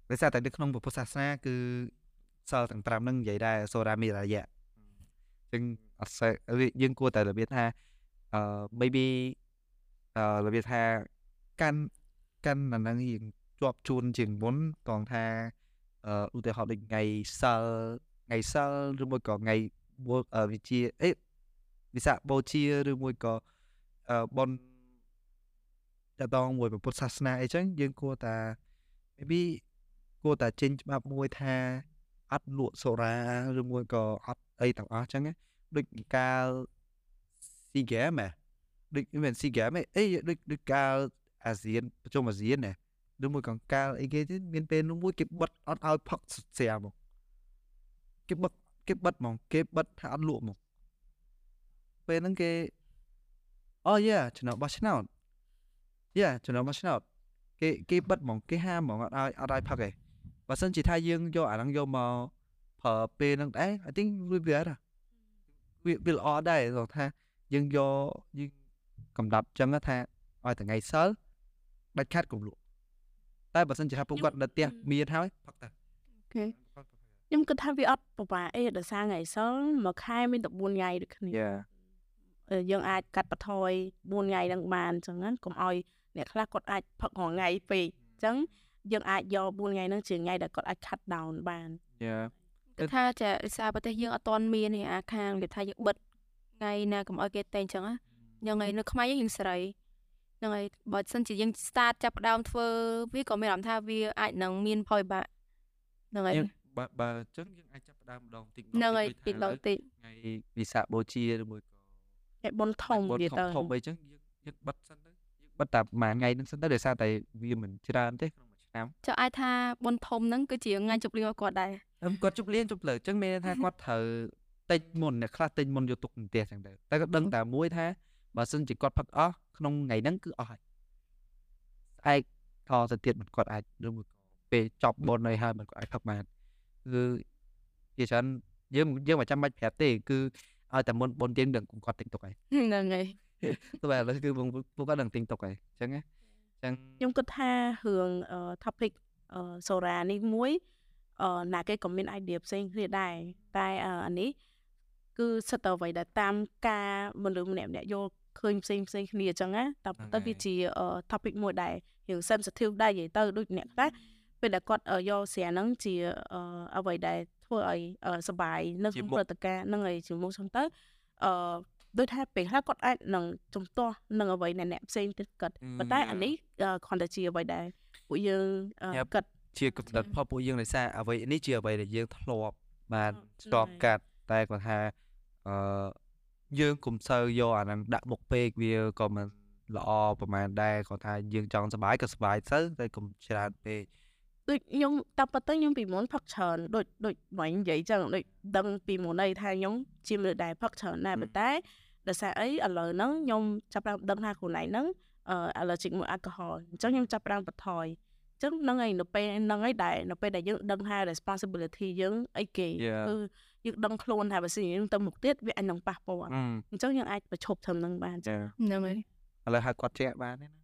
ដោយសារតែនៅក្នុងពុទ្ធសាសនាគឺសិលទាំង5ហ្នឹងនិយាយដែរសូរាមីរយៈអញ្ចឹងអត់សូវយើងគួរតែរបៀបថាអឺ maybe អឺរបៀបថាកាន់កាន់អាហ្នឹងយើងជាប់ជួនជាងមុនកងថាអឺ ឧទាហរណ៍ដូចថ្ងៃសិលថ្ងៃសិលឬមួយក៏ថ្ងៃវិជាអេវិសាខបូជាឬមួយក៏អឺប៉ុនតតងមួយពុទ្ធសាសនាអីចឹងយើងគួរតែ maybe គួរតែចេញច្បាប់មួយថាអត់លក់សូរ៉ាឬមួយក៏អត់អីទាំងអស់ចឹងដូចកាលស៊ីហ្គេមដូចមិនស៊ីហ្គេមអីដូចដូចកាលអាស៊ានប្រជុំអាស៊ានណា ឬមួយកង្កាលអីគេទៀតមានពេលនោះមួយគេបិទអត់ឲ្យផឹកស្រាមកគេបិទគេបិទហ្មងគេបិទថាអត់លក់មកពេលហ្នឹងគេអូយ៉ាចំណោបោះឆ្នោតយ៉ាចំណោបោះឆ្នោតគេគេបិទហ្មងគេហាមហ្មងអត់ឲ្យអត់ឲ្យផឹកឯងបើសិនជាថាយើងយកអាហ្នឹងយកមកប្រើពេលហ្នឹងដែរ I think វាវាវាវាល្អដែរថាយើងយកយើងកំដាប់ចឹងថាឲ្យថ្ងៃសិលដាច់ខាត់កុំលក់ តែបើសិនជាថាពួកគាត់នៅផ្ទះមានហើយផឹកទៅគេខ្ញុំគិតថាវាអត់ពិបាកអីដោយសារថ្ងៃសិលមួយខែមានតែ4ថ្ងៃដូចគ្នាយើងអាចកាត់បន្ថយ4ថ្ងៃហ្នឹងបានអញ្ចឹងកុំឲ្យអ្នកខ្លះគាត់អាចផឹករាល់ថ្ងៃពេកអញ្ចឹងយើងអាចយក4ថ្ងៃហ្នឹងជាថ្ងៃដែលគាត់អាច cut down បានយ៉ាគឺថាចារិសាប្រទេសយើងអត់ទាន់មានអាខាងគេថាយើងបិទថ្ងៃណាកុំឲ្យគេតែងអញ្ចឹងណាយ៉ាងថ្ងៃនៅខ្មែរយើងយើងស្រី ហ្នឹងហើយបើសិនជាយើង start ចាប់ផ្ដើមធ្វើវាក៏មានអារម្មណ៍ថាវាអាចនឹងមានផលវិបាកហ្នឹងហើយយើងបើបើអញ្ចឹងយើងអាចចាប់ផ្ដើមម្ដងបន្តិចហ្នឹងហើយតិចតិចដល់តិចថ្ងៃវិសាខបូជាឬមួយក៏គេបុនធំបុណ្យវាធំទៅធំអីចឹងយើងយើងបិទសិនទៅយើងបិទតែប្រហែលថ្ងៃហ្នឹងសិនទៅដោយសារតែវាមិនច្រើនទេក្នុងមួយឆ្នាំចុះអាចថាបុណ្យធំហ្នឹងគឺជាថ្ងៃជប់លៀងរបស់គាត់ដែរអឹមគាត់ជប់លៀងជប់លើអញ្ចឹងមានន័យថាគាត់ត្រូវតិចមុនអ្នកខ្លះតិចមុនយកទុកនៅផ្ទះចឹងទៅតែគាត់ដឹងតែមួយថាបើសិនជាគាត់ផឹកអស់ ក្នុងថ្ងៃហ្នឹងគឺអស់ហើយស្អែកថទៅទៀតមិនគាត់អាចឬមួយក៏ពេលចប់បុណ្យអីហើយមិនគាត់អាចផឹកបានគឺជាច្រើនយើងយើងមិនចាំបាច់ប្រាប់ទេគឺឲ្យតែមុនបុណ្យទៀងដឹងគុំគាត់ទិញទុកហើយហ្នឹងហើយទៅឥឡូវគឺពួកពួកគាត់នឹងទិញទុកហើយអញ្ចឹងណាអញ្ចឹងខ្ញុំគិតថារឿងអឺ topic អឺសូរ៉ានេះមួយអឺណាគេក៏មាន idea ផ្សេងគ្នាដែរតែអឺអានេះគឺសិតតែអ្វីដែលតាមការមនុស្សម្នាក់ម្នាក់យល់ ឃើញផ្សេងផ្សេងគ្នាអញ្ចឹងណាតែប៉ុន្តែវាជាអឺ topic មួយដែលរឿង sensitive ដែរនិយាយទៅដូចអ្នកខ្លះពេលដែលគាត់អឺយកស្រាហ្នឹងជាអឺអ្វីដែលធ្វើឲ្យអឺសប្បាយនៅក្នុងព្រឹត្តិការណ៍ហ្នឹងហើយជាមុខចឹងទៅអឺដូចថាពេលខ្លះគាត់អាចនឹងជំទាស់នឹងអ្វីដែលអ្នកផ្សេងទៀតគិតប៉ុន្តែអានេះអឺគ្រាន់តែជាអ្វីដែលពួកយើងអឺ Yep. គិតជាកំណត់ផលពួកយើងដោយសារអ្វីនេះជាអ្វីដែលយើងធ្លាប់បានអឺស្ទាប់ហ្នឹងហើយកាត់តែគាត់ថាអឺ យើងកុំសូវយកអាហ្នឹងដាក់មុខពេកវាក៏មិនល្អប្រហែលដែរគាត់ថាយើងចង់សុបាយក៏សុបាយទៅតែកុំច្រើនពេកដូចខ្ញុំតាមពិតទៅខ្ញុំពីមុនផឹកច្រើនដូចដូចបងនិយាយចឹងដូចដឹងពីមុនអីថាខ្ញុំជាមនុស្សដែលផឹកច្រើនដែរប៉ុន្តែដោយសារអីឥឡូវហ្នឹងខ្ញុំចាប់ផ្ដើមដឹងថាខ្លួនឯងហ្នឹងអឺ allergic មួយ alcohol អញ្ចឹងខ្ញុំចាប់ផ្ដើមបន្ថយអញ្ចឹងហ្នឹងហើយនៅពេលហ្នឹងហើយដែលនៅពេលដែលយើងដឹងថា responsibility យើងអីគេ Yeah. គឺ យើងដឹងខ្លួនថាបើសិនជាយើងទៅមុខទៀតវាអាចនឹងប៉ះពាល់អឺអញ្ចឹងយើងអាចប្រឈប់ត្រឹមហ្នឹងបានចាហ្នឹងហើយឥឡូវហៅគាត់ជែកបានទេណា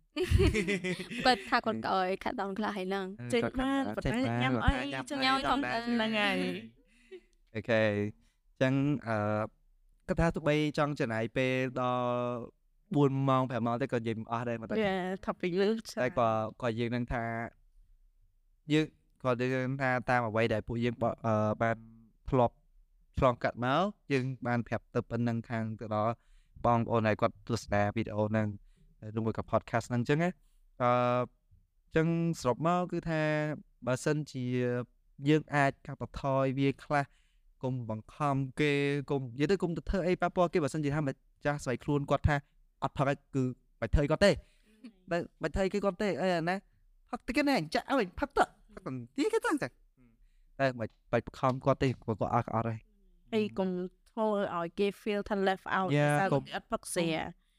គាត់ថាគាត់ក៏ឲ្យខាត់ដោនខ្លះហើយហ្នឹងចេញបានប៉ុន្តែញ៉ាំអីចឹងញ៉ាំធម្មតាហ្នឹងហើយអូខេអញ្ចឹងអឺគាត់ថាទោះបីចង់ចំណាយពេលដល់4ម៉ោង5ម៉ោងទេក៏និយាយមិនអស់ដែរមកតែវា topic លើតែក៏ក៏យើងនឹងថាយើងក៏យើងថាតាមអ្វីដែលពួកយើងបអឺបានធ្លាប់ ឆ្លងកាត់មកយើងបានប្រាប់ទៅប៉ុណ្ណឹងខាងទៅដល់បងប្អូនដែលគាត់ទស្សនាវីដេអូហ្នឹងឬមួយក៏ podcast ហ្នឹងអញ្ចឹងណាអឺអញ្ចឹងសរុបមកគឺថាបើសិនជាយើងអាចកាត់បន្ថយវាខ្លះកុំបង្ខំគេកុំនិយាយទៅកុំទៅធ្វើអីប៉ះពាល់គេបើសិនជាថាម្ចាស់ស្វ័យខ្លួនគាត់ថាអត់ផឹកឲ្យគឺបាច់ធ្វើឲ្យគាត់ទេតែបាច់ថៃគេគាត់ទេអីអាណាផឹកតិចគេណែចាក់ឲ្យផឹកទៅផឹកទៅទីគេតាំងចាតែបាច់បាច់បខំគាត់ទេគាត់ក៏អត់អត់ហើយ ហើយកុំធ្វើឲ្យគេ feel ថា left out យ៉ាតែកុំគេអត់ផឹកស្រា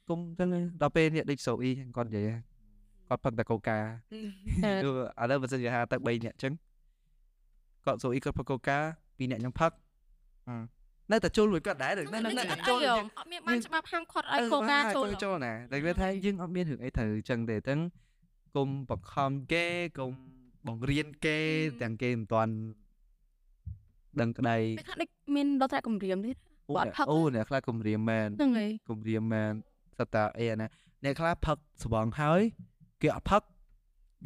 គុំចឹងឯងដល់ពេលនេះដូចសូអ៊ីគាត់និយាយគាត់ផឹកតែកូកាគឺឥឡូវបើសិនជាថាទៅ3នាក់ចឹងគាត់សូអ៊ីគាត់ផឹកកូកា2នាក់ខ្ញុំផឹកអឺនៅតែចូលមួយគាត់ដែរនៅនៅនៅអត់ចូលអីអត់មានបានច្បាប់ហាមឃាត់ឲ្យកូកាចូលអឺចូលណាតែវាថាយើងអត់មានរឿងអីត្រូវចឹងទេអញ្ចឹងគុំបង្ខំគេគុំបង្រៀនគេទាំងគេមិនទាន់ ដឹងក្តីពេលខ្លះដូចមានដល់ថ្នាក់គម្រាមទៀតអូគាត់អ្នកផឹកអូអ្នកខ្លះគំរាមមែនហ្នឹងហើយគំរាមមែនសត្វតាអីអាណាអ្នកខ្លះផឹកស្បង់ហើយគេអត់ផឹក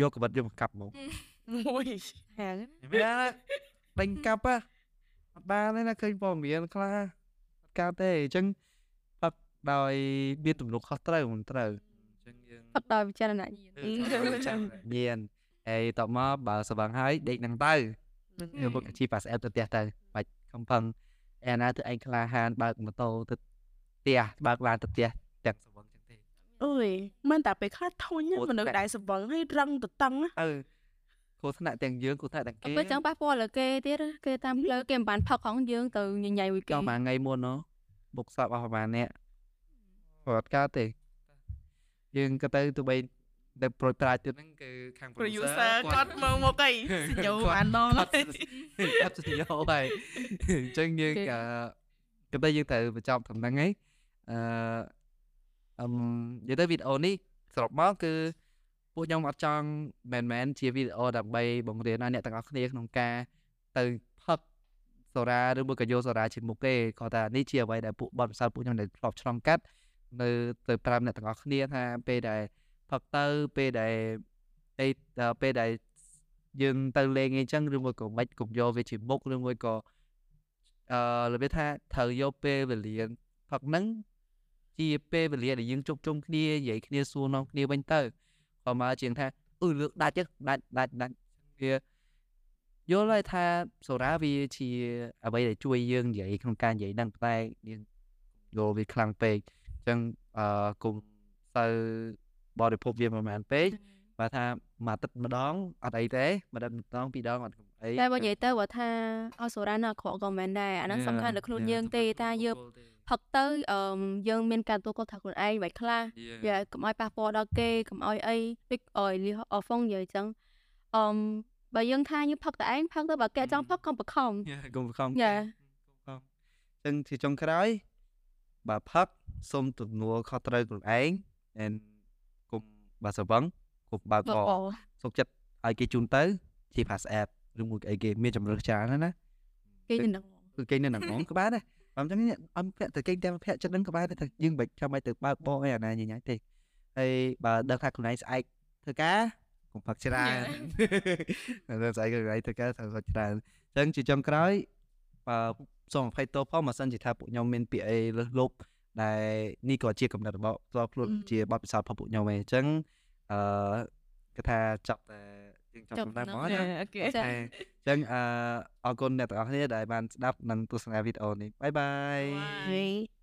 យកកបិតយកមកកាប់មកមួយហាងវាដេញកាប់ហ៎អត់បានទេណាឃើញព័ត៌មានខ្លះអត់កើតទេអញ្ចឹងផឹកដោយមានទំនុកខុសត្រូវមិនត្រូវអញ្ចឹងយើងផឹកដោយវិចារណញ្ញាណមានហើយតបមកបើស្បង់ហើយដេកនឹងទៅយក មុខជីប៉ាស្អែបទៅផ្ទះទៅបាច់ខំផឹងអែណាទៅឯងក្លាហានបើកម៉ូតូទៅផ្ទះបើកឡានទៅផ្ទះទាំងស្បង់ចឹងទេអូយមិនតែពេលខ្លះធុញណាអូមនុស្សតែដែលសវឹងហើយរឹងទៅតឹងណាអឺគ្រោះថ្នាក់ទាំងយើងគ្រោះថ្នាក់ទាំងគេពេលចឹងប៉ះពាល់លើគេទៀតគេតាមផ្លូវគេមិនបានផឹកហងយើងទៅញញ៉ៃមួយគេចង់មួយថ្ងៃមុនណោះបុកសពអស់ប្រហែលអ្នកគាត់កើតទេយើងក៏ទៅទៅបី ទៅប្រួយប្រាជ្ញទៀតហ្នឹងគឺខាង producer គាត់មើលមកអីសញ្ញោអានដងគាត់គាត់ស្ទយោហើយអញ្ចឹងយើងអឺក៏ទៅយើងត្រូវបញ្ចប់ត្រឹមហ្នឹងហើយអឺអឹមនិយាយទៅវីដេអូនេះសរុបមកគឺពួកខ្ញុំអត់ចង់មែនមែនជាវីដេអូដើម្បីបង្រៀនឲ្យអ្នកទាំងអស់គ្នាក្នុងការទៅផឹកសូរ៉ាឬមួយក៏យកសូរ៉ាជាមុខទេគាត់ថានេះជាអ្វីដែលពួកបទពិសោធន៍ពួកខ្ញុំដែលធ្លាប់ឆ្លងកាត់នៅទៅប្រាប់អ្នកទាំងអស់គ្នាថាពេលដែល ផឹកទៅពេលដែលអីដល់ពេលដែលយើងទៅលេងអីចឹងឬមួយក៏មិនកុំយកវាជាមុខឬមួយក៏អឺរបៀបថាត្រូវយកពេលវេលាផឹកហ្នឹងជាពេលវេលាដែលយើងជួបជុំគ្នានិយាយគ្នាសួរនាំគ្នាវិញទៅក៏មកជាងថាអឺលើកដាច់ទៅដាច់ដាច់ដាច់វាយល់ហើយថាសូរ៉ាវាជាអ្វីដែលជួយយើងនិយាយក្នុងការនិយាយហ្នឹងតែយើងយល់វាខ្លាំងពេកអញ្ចឹងអឺគុំទៅ បរិភពវាមិនមែនពេកបើថាមួយអាទិត្យម្ដងអត់អីទេមួយអាទិត្យម្ដងពីរដងអត់អីតែបើនិយាយទៅបើថាអសូរ៉ានៅអាក្រក់ក៏មិនមែនដែរអាហ្នឹងសំខាន់លើខ្លួនយើងទេថាយើងផឹកទៅអឺយើងមានការទទួលខុសត្រូវខ្លួនឯងបែបខ្លះយ៉ាកុំឲ្យប៉ះពាល់ដល់គេកុំឲ្យអីតិចអយលីអហ្វុងនិយាយអញ្ចឹងអឺមបើយើងថាយើងផឹកតែឯងផឹកទៅបើគេអត់ចង់ផឹកកុំបខំកុំខំយ៉ាកុំខំអញ្ចឹងជាចុងក្រោយបើផឹកសូមទំនួលខុសត្រូវខ្លួនឯង and កុំបើសវឹងកុំបើកបកកសុកចិត្តឲ្យគេជូនទៅជា pass app ឬមួយអីគេមានជំរឿច្រើនណាស់ណាគេនឹងគឺគេនៅនឹងហ្មងក៏បានដែរបើអញ្ចឹងនេះអត់ពាក់ទៅគេតែពាក់ចិត្តនឹងក៏បានដែរតែយើងមិនចាំបាច់ទៅបើកបោអីអាណាញញ៉ៃទេហើយបើដឹងថាខ្លួនឯងស្អែកធ្វើការកុំផឹកច្រើនតែស្អែកខ្លួនឯងធ្វើការធ្វើច្រើនអញ្ចឹងជាចុងក្រោយបើសូមអភ័យទោសផងបើសិនជាថាពួកខ្ញុំមានពាក្យអីលើសលប់ ដែលនេះក៏ជាកំណត់របស់ផ្ទាល់ខ្លួនជាបទពិសោធន៍របស់ពួកខ្ញុំឯងអញ្ចឹងអឺគេថាចាប់តែយើងចាប់តាមមកណាអូខេចាអញ្ចឹងអឺអរគុណអ្នកទាំងអស់គ្នាដែលបានស្ដាប់និងទស្សនាវីដេអូនេះបាយបាយ Bye.